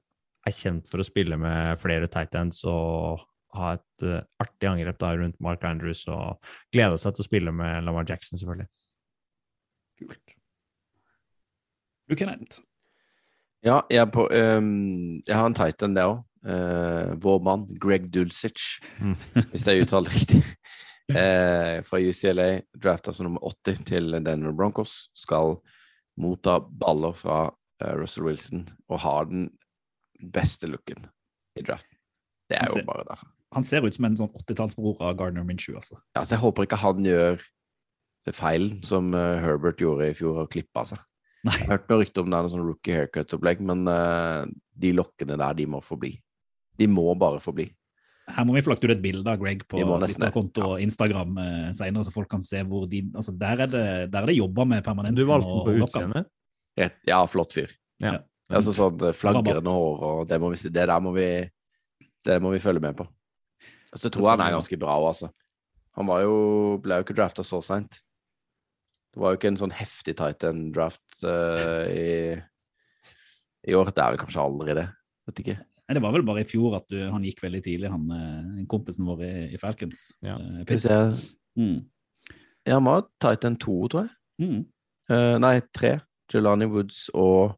er kjent for å spille med flere tight ends og ha et eh, artig angrep da rundt Mark Andrews og glede seg til å spille med Lamar Jackson, selvfølgelig. Kult. Du, Kenneth. Ja, jeg, er på, um, jeg har en titan der òg. vår mann Greg Dulcich, Mm. <laughs> hvis jeg uttaler uttalt riktig. Uh, fra UCLA, drafta som nummer 80 til Denver Broncos. Skal motta baller fra uh, Russell Wilson og har den beste looken i draften. Det er ser, jo bare derfor. Han ser ut som en sånn 80-tallsbror av Gardner Minshew, altså. Ja, så jeg håper ikke han gjør feilen som eh, Herbert gjorde i fjor, og klippa seg. Nei. Jeg har hørt noe rykte om det er noe sånn rookie haircut-opplegg, men uh, de lokkene der, de må forbli. De må bare forbli. Her må vi få lagt ut et bilde av Greg på. Twitter-konto og Instagram uh, senere, så folk kan se hvor de altså Der er det, der er det jobba med permanent. Du valgte den på utseendet? Ja, flott fyr. Ja. Altså sånn eh, flagrende hår og det, må vi, det der må vi Det må vi følge med på. Så altså, tror jeg han er ganske bra òg, altså. Han var jo, ble jo ikke drafta så seint. Det var jo ikke en sånn heftig tight end draft uh, i, i år. Det er vel kanskje aldri det. Vet ikke. Nei, Det var vel bare i fjor at du, han gikk veldig tidlig, han eh, kompisen vår i, i Falcons. Ja. Uh. Mm. Ja, han var tight end to, tror jeg. Mm. Uh, nei, tre. Jelani Woods og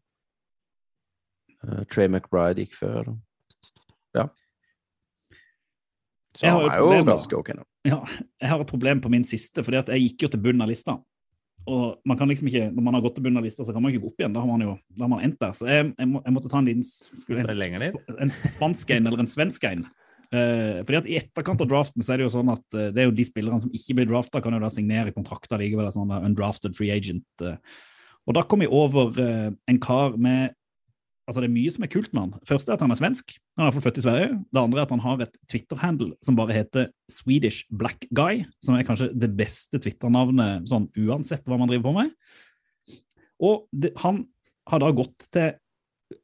eh, Trey McBride gikk før. Ja. Så han er jo ganske ok nå. Ja, jeg har et problem på min siste, fordi at jeg gikk jo til bunnen av lista. Og man kan liksom ikke, Når man har gått til bunnen av lista, så kan man ikke gå opp igjen. Da har man jo da har man endt der. Så jeg, jeg, må, jeg måtte ta en liten skulle, en, en spansk en eller en svensk en. Uh, fordi at I etterkant av draften så er det jo sånn at uh, det er jo de spillerne som ikke blir drafta, kan jo da signere kontrakter likevel. Sånn uh, undrafted free agent. Uh. Og da kom jeg over eh, en kar med Altså, det er mye som er kult med han. Første er at han er svensk. Han er i hvert fall født i Sverige. Det andre er at han har et Twitter-handle som bare heter Swedish Black Guy, som er kanskje det beste Twitter-navnet sånn uansett hva man driver på med. Og det, han har da gått til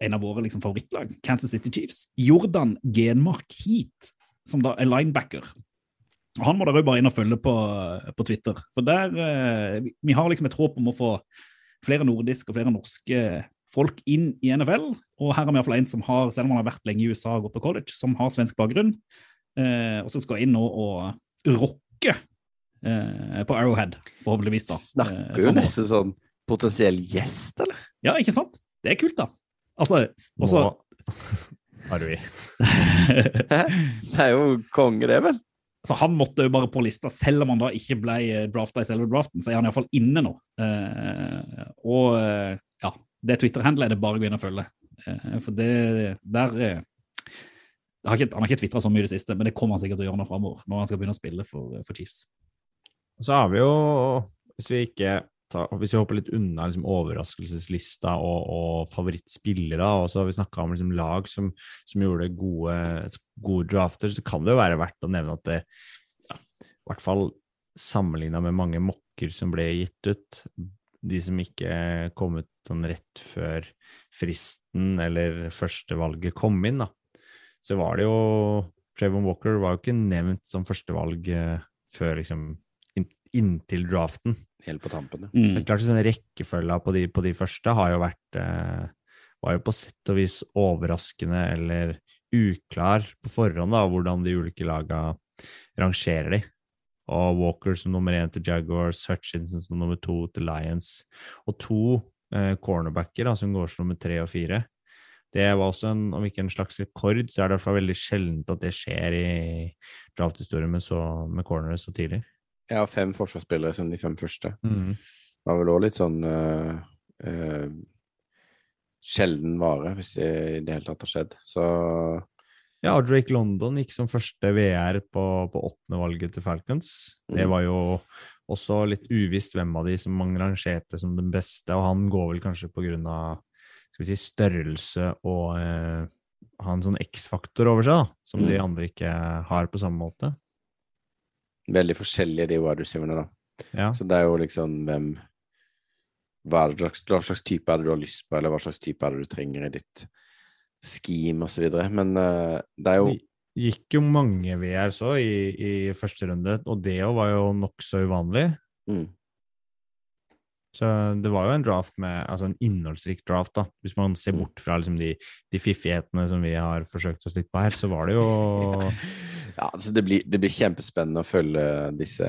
en av våre liksom, favorittlag, Kansas City Chiefs. Jordan Genmark Heat, som da er linebacker. Han må dere bare inn og følge på, på Twitter. For der eh, Vi har liksom et håp om å få flere nordiske og flere norske folk inn i NFL. Og her har vi iallfall en som har, selv om han har vært lenge i USA og gått på college, som har svensk bakgrunn, eh, og som skal inn nå og rocke eh, på Arrowhead, forhåpentligvis. da. eh, Snakker jo fremover. nesten sånn potensiell gjest, eller? Ja, ikke sant? Det er kult, da. Altså, også, Nå har vi? <laughs> Det er jo konge, det, vel? så han måtte jo bare på lista, selv om han da ikke ble drafta i selve draften, så er han iallfall inne nå. Eh, og eh, ja, det Twitter-handlet er det bare å gå inn og følge. Eh, for det der eh, har ikke, Han har ikke tvitra så mye i det siste, men det kommer han sikkert til å gjøre nå framover, når han skal begynne å spille for, for Chiefs. Så har vi jo, hvis vi ikke tar, hvis vi hopper litt unna liksom, overraskelseslista og, og favorittspillere, og så har vi snakka om liksom, lag som, som gjorde gode, gode drafter, så kan det jo være verdt å nevne at det, ja, i hvert fall sammenligna med mange mokker som ble gitt ut, de som ikke kom ut sånn rett før fristen eller førstevalget kom inn, da, så var det jo Trevon Walker var jo ikke nevnt som førstevalg eh, før liksom inntil draften. Helt på tampen, ja. Så det er klart sånn Rekkefølga på de, på de første har jo vært eh, var jo på sett og vis overraskende eller uklar på forhånd, da, hvordan de ulike laga rangerer de. Og Walker som nummer én til Jaguars, Hutchinson som nummer to til Lions, og to eh, cornerbacker da, som går som nummer tre og fire. Det var også en, om ikke en slags rekord, så er det i hvert fall veldig sjeldent at det skjer i drafthistorien med, så- med cornere så tidlig. Har fem forsvarsspillere som de fem første. Det var vel òg litt sånn eh, eh, sjelden vare, hvis det i det hele tatt har skjedd. Så Ja, og Drake London gikk som første VR på, på åttende valget til Falcons. Det Mm. var jo også litt uvisst hvem av de som man rangerte som den beste, og han går vel kanskje på grunn av skal vi si, størrelse og eh, ha en sånn X-faktor over seg, da, som de Mm. andre ikke har på samme måte. veldig forskjellige, de wide receiverne, da. Ja. Så det er jo liksom hvem hva, slags, hva slags type er det du har lyst på, eller hva slags type er det du trenger i ditt scheme osv. Men uh, det er jo Det gikk jo mange VR så i, i første runde, og det òg var jo nokså uvanlig. mm, Så det var jo en draft med, altså en innholdsrik draft, da. Hvis man ser Mm. bort fra liksom de, de fiffighetene som vi har forsøkt oss litt på her, så var det jo <laughs> Ja, altså det blir, det blir kjempespennende å følge disse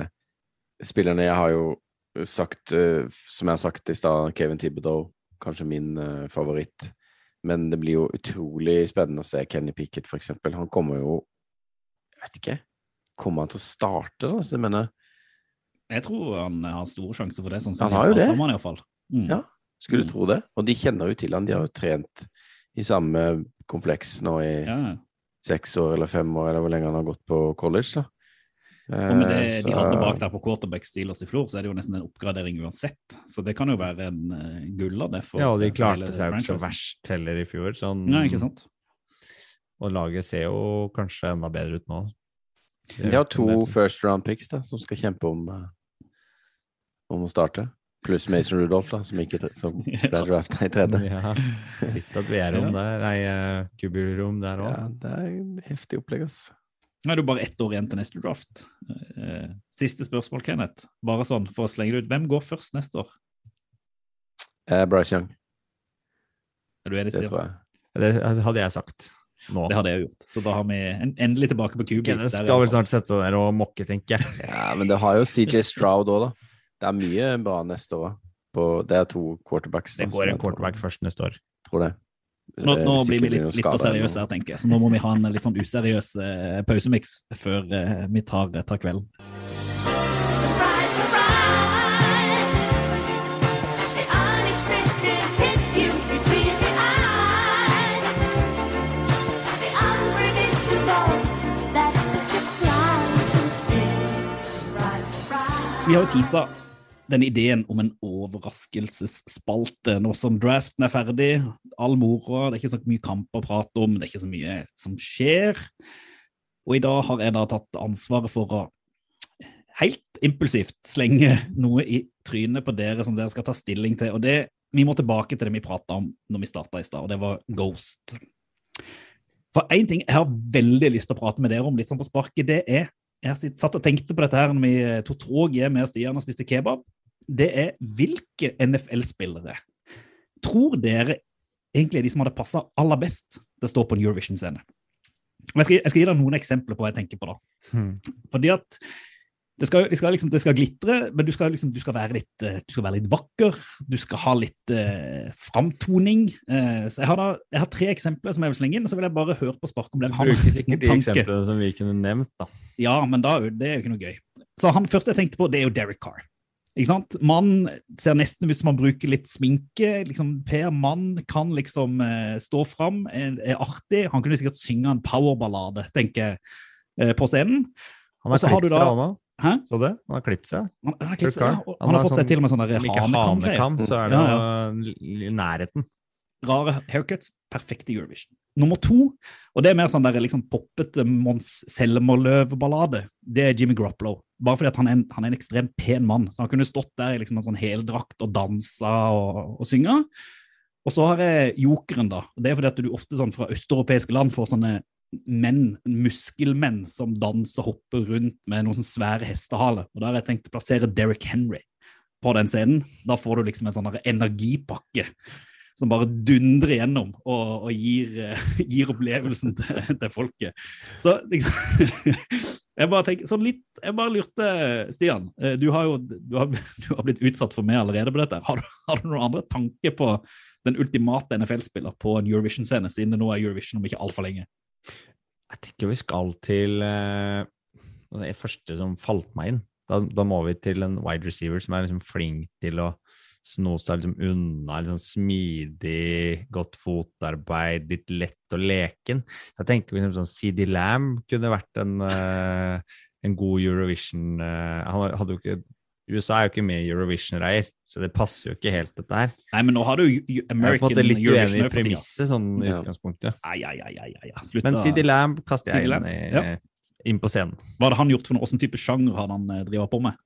spillerne. Jeg har jo sagt, eh, som jeg har sagt i stad, Kevin Thibodeau, kanskje min eh, favoritt. Men det blir jo utrolig spennende å se Kenny Pickett, for eksempel. Han kommer jo Jeg vet ikke. Kommer han til å starte, da? Så jeg mener, Jeg tror han har store sjanser for det. sånn Han har jo det. Fall. Mm. Ja. skulle Mm. tro det? Og de kjenner jo til han. De har jo trent i samme kompleks nå i Ja. seks år eller fem år, eller hvor lenge han har gått på college, da. Og med det Eh, de hadde bak der på quarterback Steelers i fjor, så er det jo nesten en oppgradering uansett. Så det kan jo være en uh, gull av det. for Ja, og de klarte seg jo ikke så verst heller i fjor, sånn Nei, ikke sant? Og laget ser jo kanskje enda bedre ut nå. De har to first round picks da, som skal kjempe om, eh, om å starte. Pluss Mason Rudolph, da, som, ikke, som <laughs> ble drafta i tredje. Ja, litt at vi er rom der. Nei, uh, Kubi-rom der òg. Ja, det er en heftig opplegg, ass. Nå er det jo bare ett år igjen til neste draft. Eh, Siste spørsmål, Kenneth. Bare sånn for å slenge det ut. Hvem går først neste år? Eh, Bryce Young, Er du enig, Stian? det tror jeg. Det hadde jeg sagt nå. Det hadde jeg gjort. Så da har vi en, endelig tilbake på Cubis. Kenneth skal vel snart sette der og mokke, tenker jeg. <laughs> Ja, men det har jo CJ Stroud òg, da. Det er mye bra neste år. På, det er to quarterbacks. da, Det går en quarterback først neste år. Tror det. Nå, Eh, nå blir vi litt, litt for seriøse her, tenker jeg. Så nå må vi ha en litt sånn useriøs uh, pausemiks før uh, vi tar, tar kvelden. Vi har jo tisa den ideen om en overraskelsesspalte nå som draften er ferdig. All moroa, det er ikke så mye kamp å prate om, det er ikke så mye som skjer. Og i dag har jeg da tatt ansvaret for å helt impulsivt slenge noe i trynet på dere som dere skal ta stilling til. Og det, vi må tilbake til det vi prata om når vi starta i stad, og det var Ghost. For én ting jeg har veldig lyst til å prate med dere om litt sånn på sparket, det er Jeg satt og tenkte på dette her når vi tok toget med Stian og spiste kebab. Det er hvilke NFL-spillere tror dere egentlig er de som hadde passa aller best til å stå på en Eurovision-scene? Jeg skal, jeg skal gi deg noen eksempler på hva jeg tenker på. da. Hmm. Fordi at det skal, det skal, liksom, det skal glitre, men du skal, liksom, du, litt, eh, du skal være litt vakker. Du skal ha litt eh, framtoning. Eh, så jeg har, da, jeg har tre eksempler som jeg vil slenge inn, og så vil jeg bare høre på spark om det. Han, du bruker sikkert de eksemplene som vi kunne nevnt, da. Ja, men da, det er jo ikke noe gøy. Så han første jeg tenkte på, det er jo Derek Carr. Ikke sant? Mann ser nesten ut som han bruker litt sminke. liksom Per mann kan liksom eh, stå fram, er, er artig. Han kunne sikkert synge en powerballade, tenker jeg, eh, på scenen. Han har så har du klippet seg òg nå. Hæ? Så det? Han har klippet seg. Han, han, har, klippet seg, ja, Han han har har fått seg sånn- til og med sånn der Om ikke hanekam, så er det Ja, ja. nærheten. Rare haircuts, perfekte Eurovision. Nummer to, og det er mer sånn der liksom poppete Mons Selmerløv-ballade, det er Jimmy Groplow. Bare fordi han er en, han er en ekstremt pen mann. Så han kunne stått der i liksom en sånn heldrakt og dansa og, og synga. Og så har jeg jokeren, da. Det er fordi at du ofte sånn fra østeuropeiske land får sånne menn, muskelmenn, som danser og hopper rundt med noen sånne svære hestehaler. Og da har jeg tenkt å plassere Derek Henry på den scenen. Da får du liksom en sånn energipakke som bare dundrer igjennom og, og gir, eh, <laughs> gir opplevelsen til, til folket. Så liksom, <laughs> jeg bare tenker, sånn litt, jeg bare lurte, Stian, eh, du har jo du har, <laughs> du har blitt utsatt for meg allerede på dette. Har du, har du noen andre tanker på den ultimate NFL-spiller på en Eurovision-scene, siden det nå er Eurovision om ikke altfor lenge? Jeg tenker vi skal til uh, det første som falt meg inn. Da, da må vi til en wide receiver som er liksom flink til å sno seg liksom unna, liksom smidig, godt fotarbeid, litt lett og leken. Så jeg tenker liksom sånn CD Lamb kunne vært en, uh, en god Eurovision uh, Han hadde jo ikke USA er jo ikke med i Eurovision-reier, så det passer jo ikke helt, dette her. Nei, men nå har du jo Jeg er på en American måte litt uenig Eurovision i premisset, sånn i Ja. utgangspunktet. Ai, ai, ai, ai. Slutt Men CD Lamb kaster jeg inn, i, ja. inn på scenen. Hva hadde han gjort for noe? Hvilken type sjanger hadde han eh, drevet på med?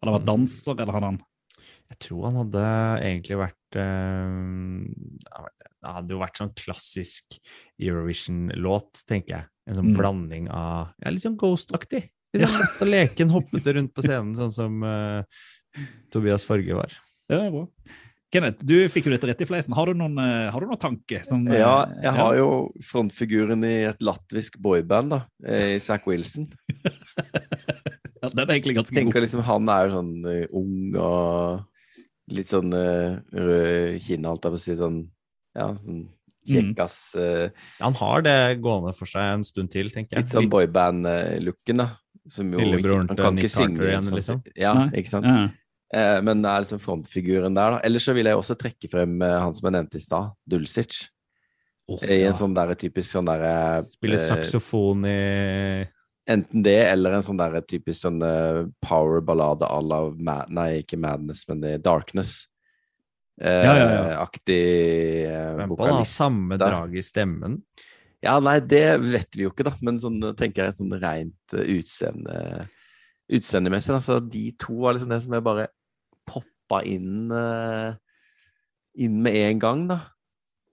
Hadde han vært danser, eller hadde han Jeg tror han hadde egentlig vært eh, Det hadde jo vært sånn klassisk Eurovision-låt, tenker jeg. En sånn Mm. blanding av ja, Litt sånn Ghost-aktig. Litt sånn lett og leken, hoppete rundt på scenen, sånn som eh, Tobias Forge var. Ja, det er bra. Kenneth, du fikk jo dette rett i fleisen. Har du noen, eh, har du noen tanke? Som, eh, Ja, jeg har jo frontfiguren i et latvisk boyband, da. I Zack Wilson. <laughs> ja, Den er egentlig ganske tenker god. liksom Han er jo sånn ung og litt sånn uh, rød kinn, alt holdt jeg på å si. Sånn ja, sånn kjekkas uh, ja, Han har det gående for seg en stund til, tenker jeg. Litt sånn boyband-looken, da. Som jo Lillebroren til Nick Carter synge igjen, sånn- liksom. Ja, Nei. ikke sant. Ja. Uh, men det er liksom frontfiguren der, da. Ellers så vil jeg også trekke frem han som jeg nevnte i stad, Dulcic. Oh, I ja. en sånn der typisk sånn derre Spiller eh, saksofon i Enten det, eller en sånn der typisk sånn eh, power-ballade à la Mad Nei, ikke Madness, men eh, Darkness. Eh, Ja, ja, ja. Aktig eh, Men på vokalist. samme drag i stemmen. Ja, nei, det vet vi jo ikke, da. Men sånn tenker jeg sånn rent eh, utseende utseendemessig. Altså, de to var liksom det som jeg bare poppa inn eh, inn med en gang, da.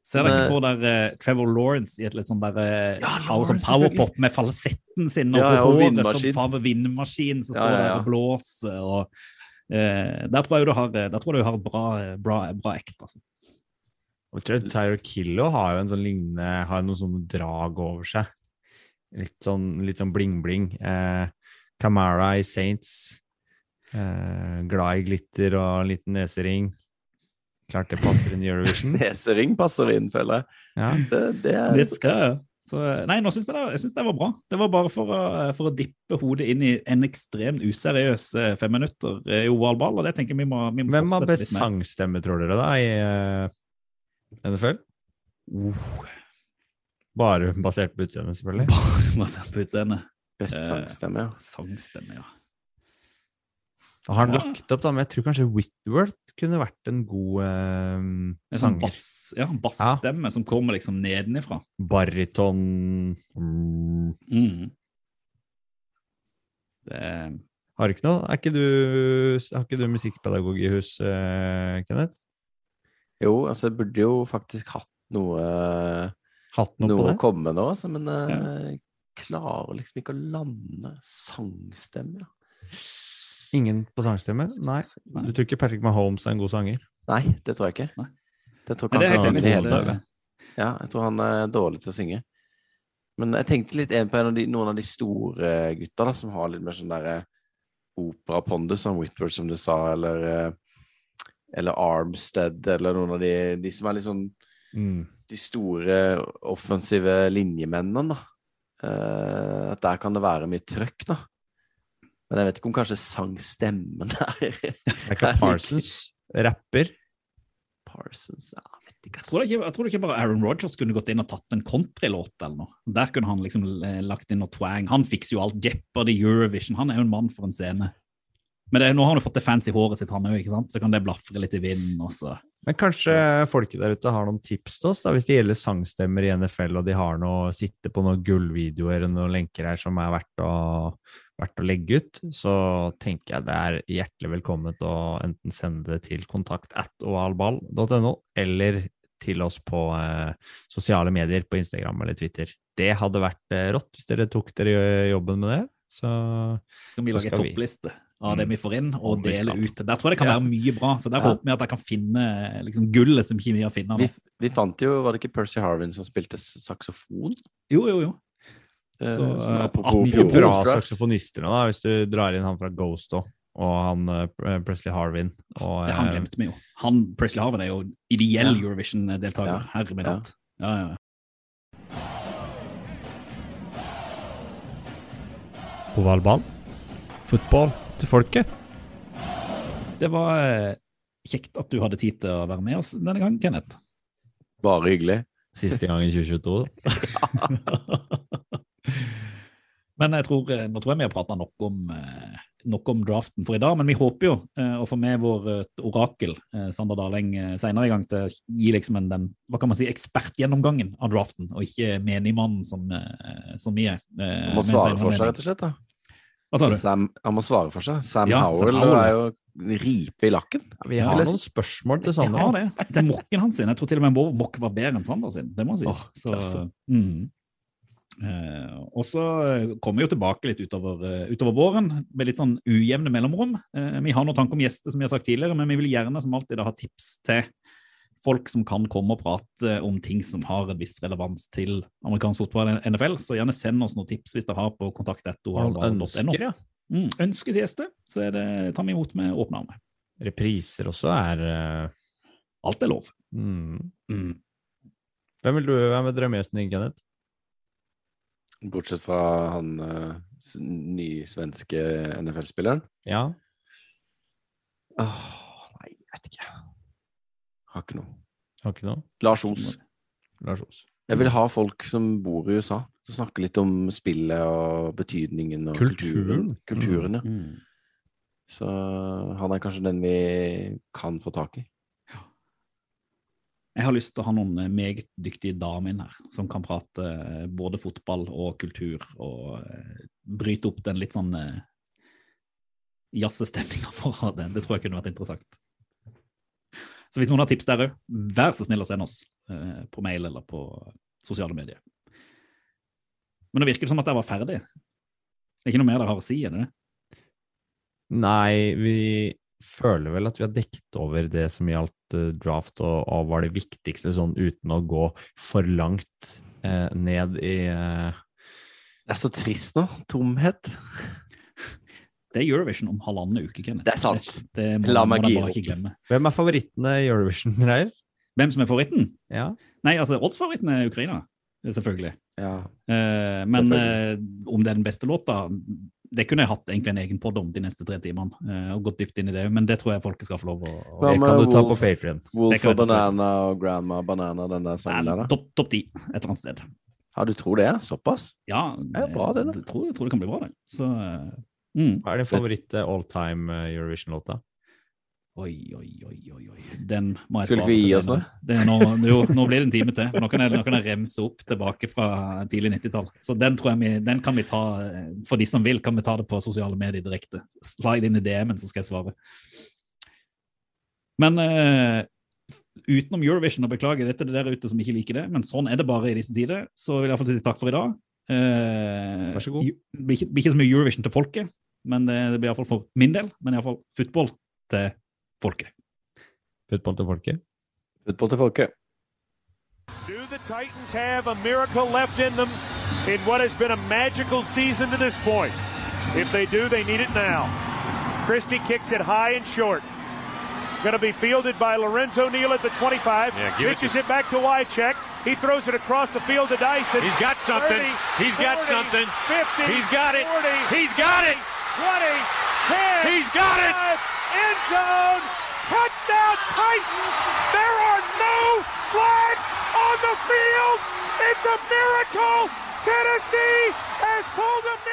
Ser dere ikke for dere uh, Trevor Lawrence i et litt sånn der uh, Ja, Lawrence, sånn powerpop med falsetten sin og Ja, ja, og håret som vindmaskin. faen med vindmaskin som Ja, står ja, der og blåser og uh, Der tror jeg du har, der tror jeg du har et bra, bra, bra act, altså. Tyro Killo har jo en sånn lignende Har noen sånn drag over seg. Litt sånn, litt sånn bling-bling. Eh, Camara i Saints. Eh, glad i glitter og en liten nesering. Klart det passer inn i Eurovision. <laughs> Nesering passer inn, føler jeg. Ja. Det, det er Det skal jeg. Så, nei, nå syns jeg, det- jeg synes det var bra. Det var bare for å, for å dippe hodet inn i en ekstremt useriøs eh, fem minutter eh, i oval ball, og det tenker jeg vi må, vi må Hvem har best sangstemme, tror dere, da, i uh, NFL? Bare basert på utseendet, selvfølgelig. Bare Basert på utseendet. best Eh, sangstemme, ja. Sangstemme, ja. Har han Ja. lagt opp, da, men jeg tror kanskje Whitworth kunne vært en god eh, En sånn sanger. bass, ja, bassstemme som kommer liksom nedenifra. Bariton mm. Mm. Det, Har ikke noe? Er ikke du, har ikke du musikkpedagog i hus, eh, Kenneth? Jo, altså, jeg burde jo faktisk hatt noe, Hatt noe, noe på å komme med nå, altså, men jeg klarer liksom ikke å lande sangstemme. Ja. Ingen på sangstemme? Nei. Du tror ikke Patrick Mahomes er en god sanger? Nei, det tror jeg ikke. Det tror jeg ikke det er han tatt. Ja, jeg tror han er dårlig til å synge. Men jeg tenkte litt en på en av de, noen av de store gutta da, som har litt mer sånn derre operapondus, som Whitworth, som du sa, eller, eh, eller Armstead, eller noen av de, de som er litt sånn Mm. de store offensive linjemennene, da. Uh, at der kan det være mye trøkk, da. Men jeg vet ikke om kanskje sangstemmen <laughs> er ikke Parsons, rapper. Parsons Ja, jeg vet ikke, ass. tror ikke, jeg tror ikke bare Aaron Rodgers kunne gått inn og tatt en countrylåt eller noe. Der kunne han liksom eh, lagt inn noe twang. Han fikser jo alt. Jeopardy, Eurovision. Han er jo en mann for en scene. Men det, nå har han jo fått det fancy håret sitt, han òg? Så kan det blafre litt i vinden. og så. Men kanskje folket der ute har noen tips til oss, da, hvis det gjelder sangstemmer i NFL, og de har noe, sitter på noen gullvideoer eller noen lenker her som er verdt å, verdt å legge ut, så tenker jeg det er hjertelig velkomment å enten sende det til kontakt at ovalball.no, eller til oss på eh, sosiale medier på Instagram eller Twitter. Det hadde vært eh, rått hvis dere tok dere jobben med det. Så skal vi lage en toppliste av det Mm. vi får inn, og dele ut. Der tror jeg det kan være mye bra. Så der Ja. håper vi at jeg kan finne liksom, gullet som ikke finner. har funnet. Vi, vi fant jo Var det ikke Percy Harvin som spilte saksofon? Jo, jo, jo. Eh, Så, sånn eh, apropos apropos bra saksofonister da, hvis du drar inn han fra Ghost òg, og han uh, Presley Harvin. Og, Det han glemte vi jo. Han, Presley Harvin er jo ideell Ja. Eurovision-deltaker. Ja. Herre min Ja. hatt. Ja, ja, ja. Ovalball. Fotball til folket. Det var eh, kjekt at du hadde tid til å være med oss denne gangen, Kenneth. Bare hyggelig. Siste gang i 2022. <laughs> <laughs> Men jeg tror, eh, nå tror jeg vi har prata nok, om, eh, nok om draften for i dag. Men vi håper jo å få med vår eh, orakel, Sander Daleng, seinere i gang til å gi liksom en, den hva kan man si, ekspertgjennomgangen av draften, og ikke menigmannen som, som vi er. må svare for seg, rett og slett. da Hva sa du? Sam, Han må svare for seg. Sam Ja, Sam Howell Howell. er jo ripe i lakken. Vi har noen spørsmål til Sander. det. Det er mokken hans sin. Jeg tror til og med mokk var bedre enn Sander sin. Det må sies. Oh, Så, mm. eh, og så kommer vi jo tilbake litt utover, eh, utover våren med litt sånn ujevne mellomrom. Eh, vi har noen tanker om gjester, som vi har sagt tidligere, men vi vil gjerne som alltid da ha tips til folk som kan komme og prate om ting som har en viss relevans til amerikansk fotball og NFL. Så gjerne send oss noen tips hvis dere har på kontakt.no. Ja. Mm, ønsker til gjester, så er det, tar vi imot med åpne armer. Repriser også er uh... Alt er lov. mm. Mm. Hvem vil du hvem er drømmegjesten din, Kenneth? Bortsett fra han uh, nysvenske NFL-spilleren. Ja. Åh, nei, jeg vet ikke. Har ikke noe. Har ikke noe? Lars Os. Lars Os. Jeg vil ha folk som bor i USA, som snakker litt om spillet og betydningen og Kulturen. kulturen. Kulturen, ja. Mm. Så han er kanskje den vi kan få tak i. Jeg har lyst til å ha noen meget dyktige damer inn her, som kan prate eh, både fotball og kultur, og eh, bryte opp den litt sånn eh, jazzestemninga <laughs> for det. Det tror jeg kunne vært interessant. Så hvis noen har tips der òg, vær så snill å sende oss eh, på mail eller på sosiale medier. Men det virker som at jeg var ferdig. Det er ikke noe mer dere har å si, er det det? Nei, vi føler vel at vi har dekket over det som gjaldt eh, draft, og, og var det viktigste sånn uten å gå for langt eh, ned i eh, Det er så trist nå. Tomhet. Det er Eurovision om halvannen uke, Kenneth. Det er sant. Det, det må, La meg gi opp. Hvem er favorittene i Eurovision-greier? Hvem som er favoritten? Ja. Nei, altså, oddsfavoritten er Ukraina, selvfølgelig. Ja. Eh, men eh, Selvfølgelig. om det er den beste låta, det kunne jeg hatt egentlig en egen podd om de neste tre timene. eh, og gått dypt inn i det, men det tror jeg folket skal få lov å, å Det kan du ta på? Patrion. Wolf og. Banana og Grandma Banana, den der sangen der. Topp top ti et eller annet sted. Ja, du tror det? Såpass? Ja, Det er bra, det, da. Jeg tror, jeg tror det kan bli bra, det. Så eh, mm. Hva er din favoritt all time eh, Eurovision-låta? Oi, oi, oi, oi, oi. Den må jeg Skulle vi gi oss er nå, jo, nå blir det en time til. Nå kan jeg, nå kan jeg remse opp tilbake fra tidlig 90-tall. Så den tror jeg vi, den kan vi ta, eh, for de som vil, kan vi ta det på sosiale medier direkte. Slide inn i DM-en, så skal jeg svare. Men uh, utenom Eurovision, og beklager dette til dere ute som ikke liker det, men sånn er det bare i disse tider, så vil jeg iallfall si takk for i dag. Eh, Vær så god. Det blir ikke, blir ikke så mye Eurovision til folket, men det, det blir iallfall for min del. Men iallfall football til folket. Football til folket? Fotball til folket. Do the Titans have a miracle left in them in what has been a magical season to this point? If they do, they need it now. Christie kicks it high and short. Going to be fielded by Lorenzo Neal at the 25. Yeah, give it Pitches to- it, back to Wycheck. He throws it across the field to Dyson. He's got something. 30, He's got something. 50. He's got it. 40, He's got it. 20, 10. He's got it. End zone. Touchdown Titans. There are no flags on the field. It's a miracle. Tennessee has pulled a miracle.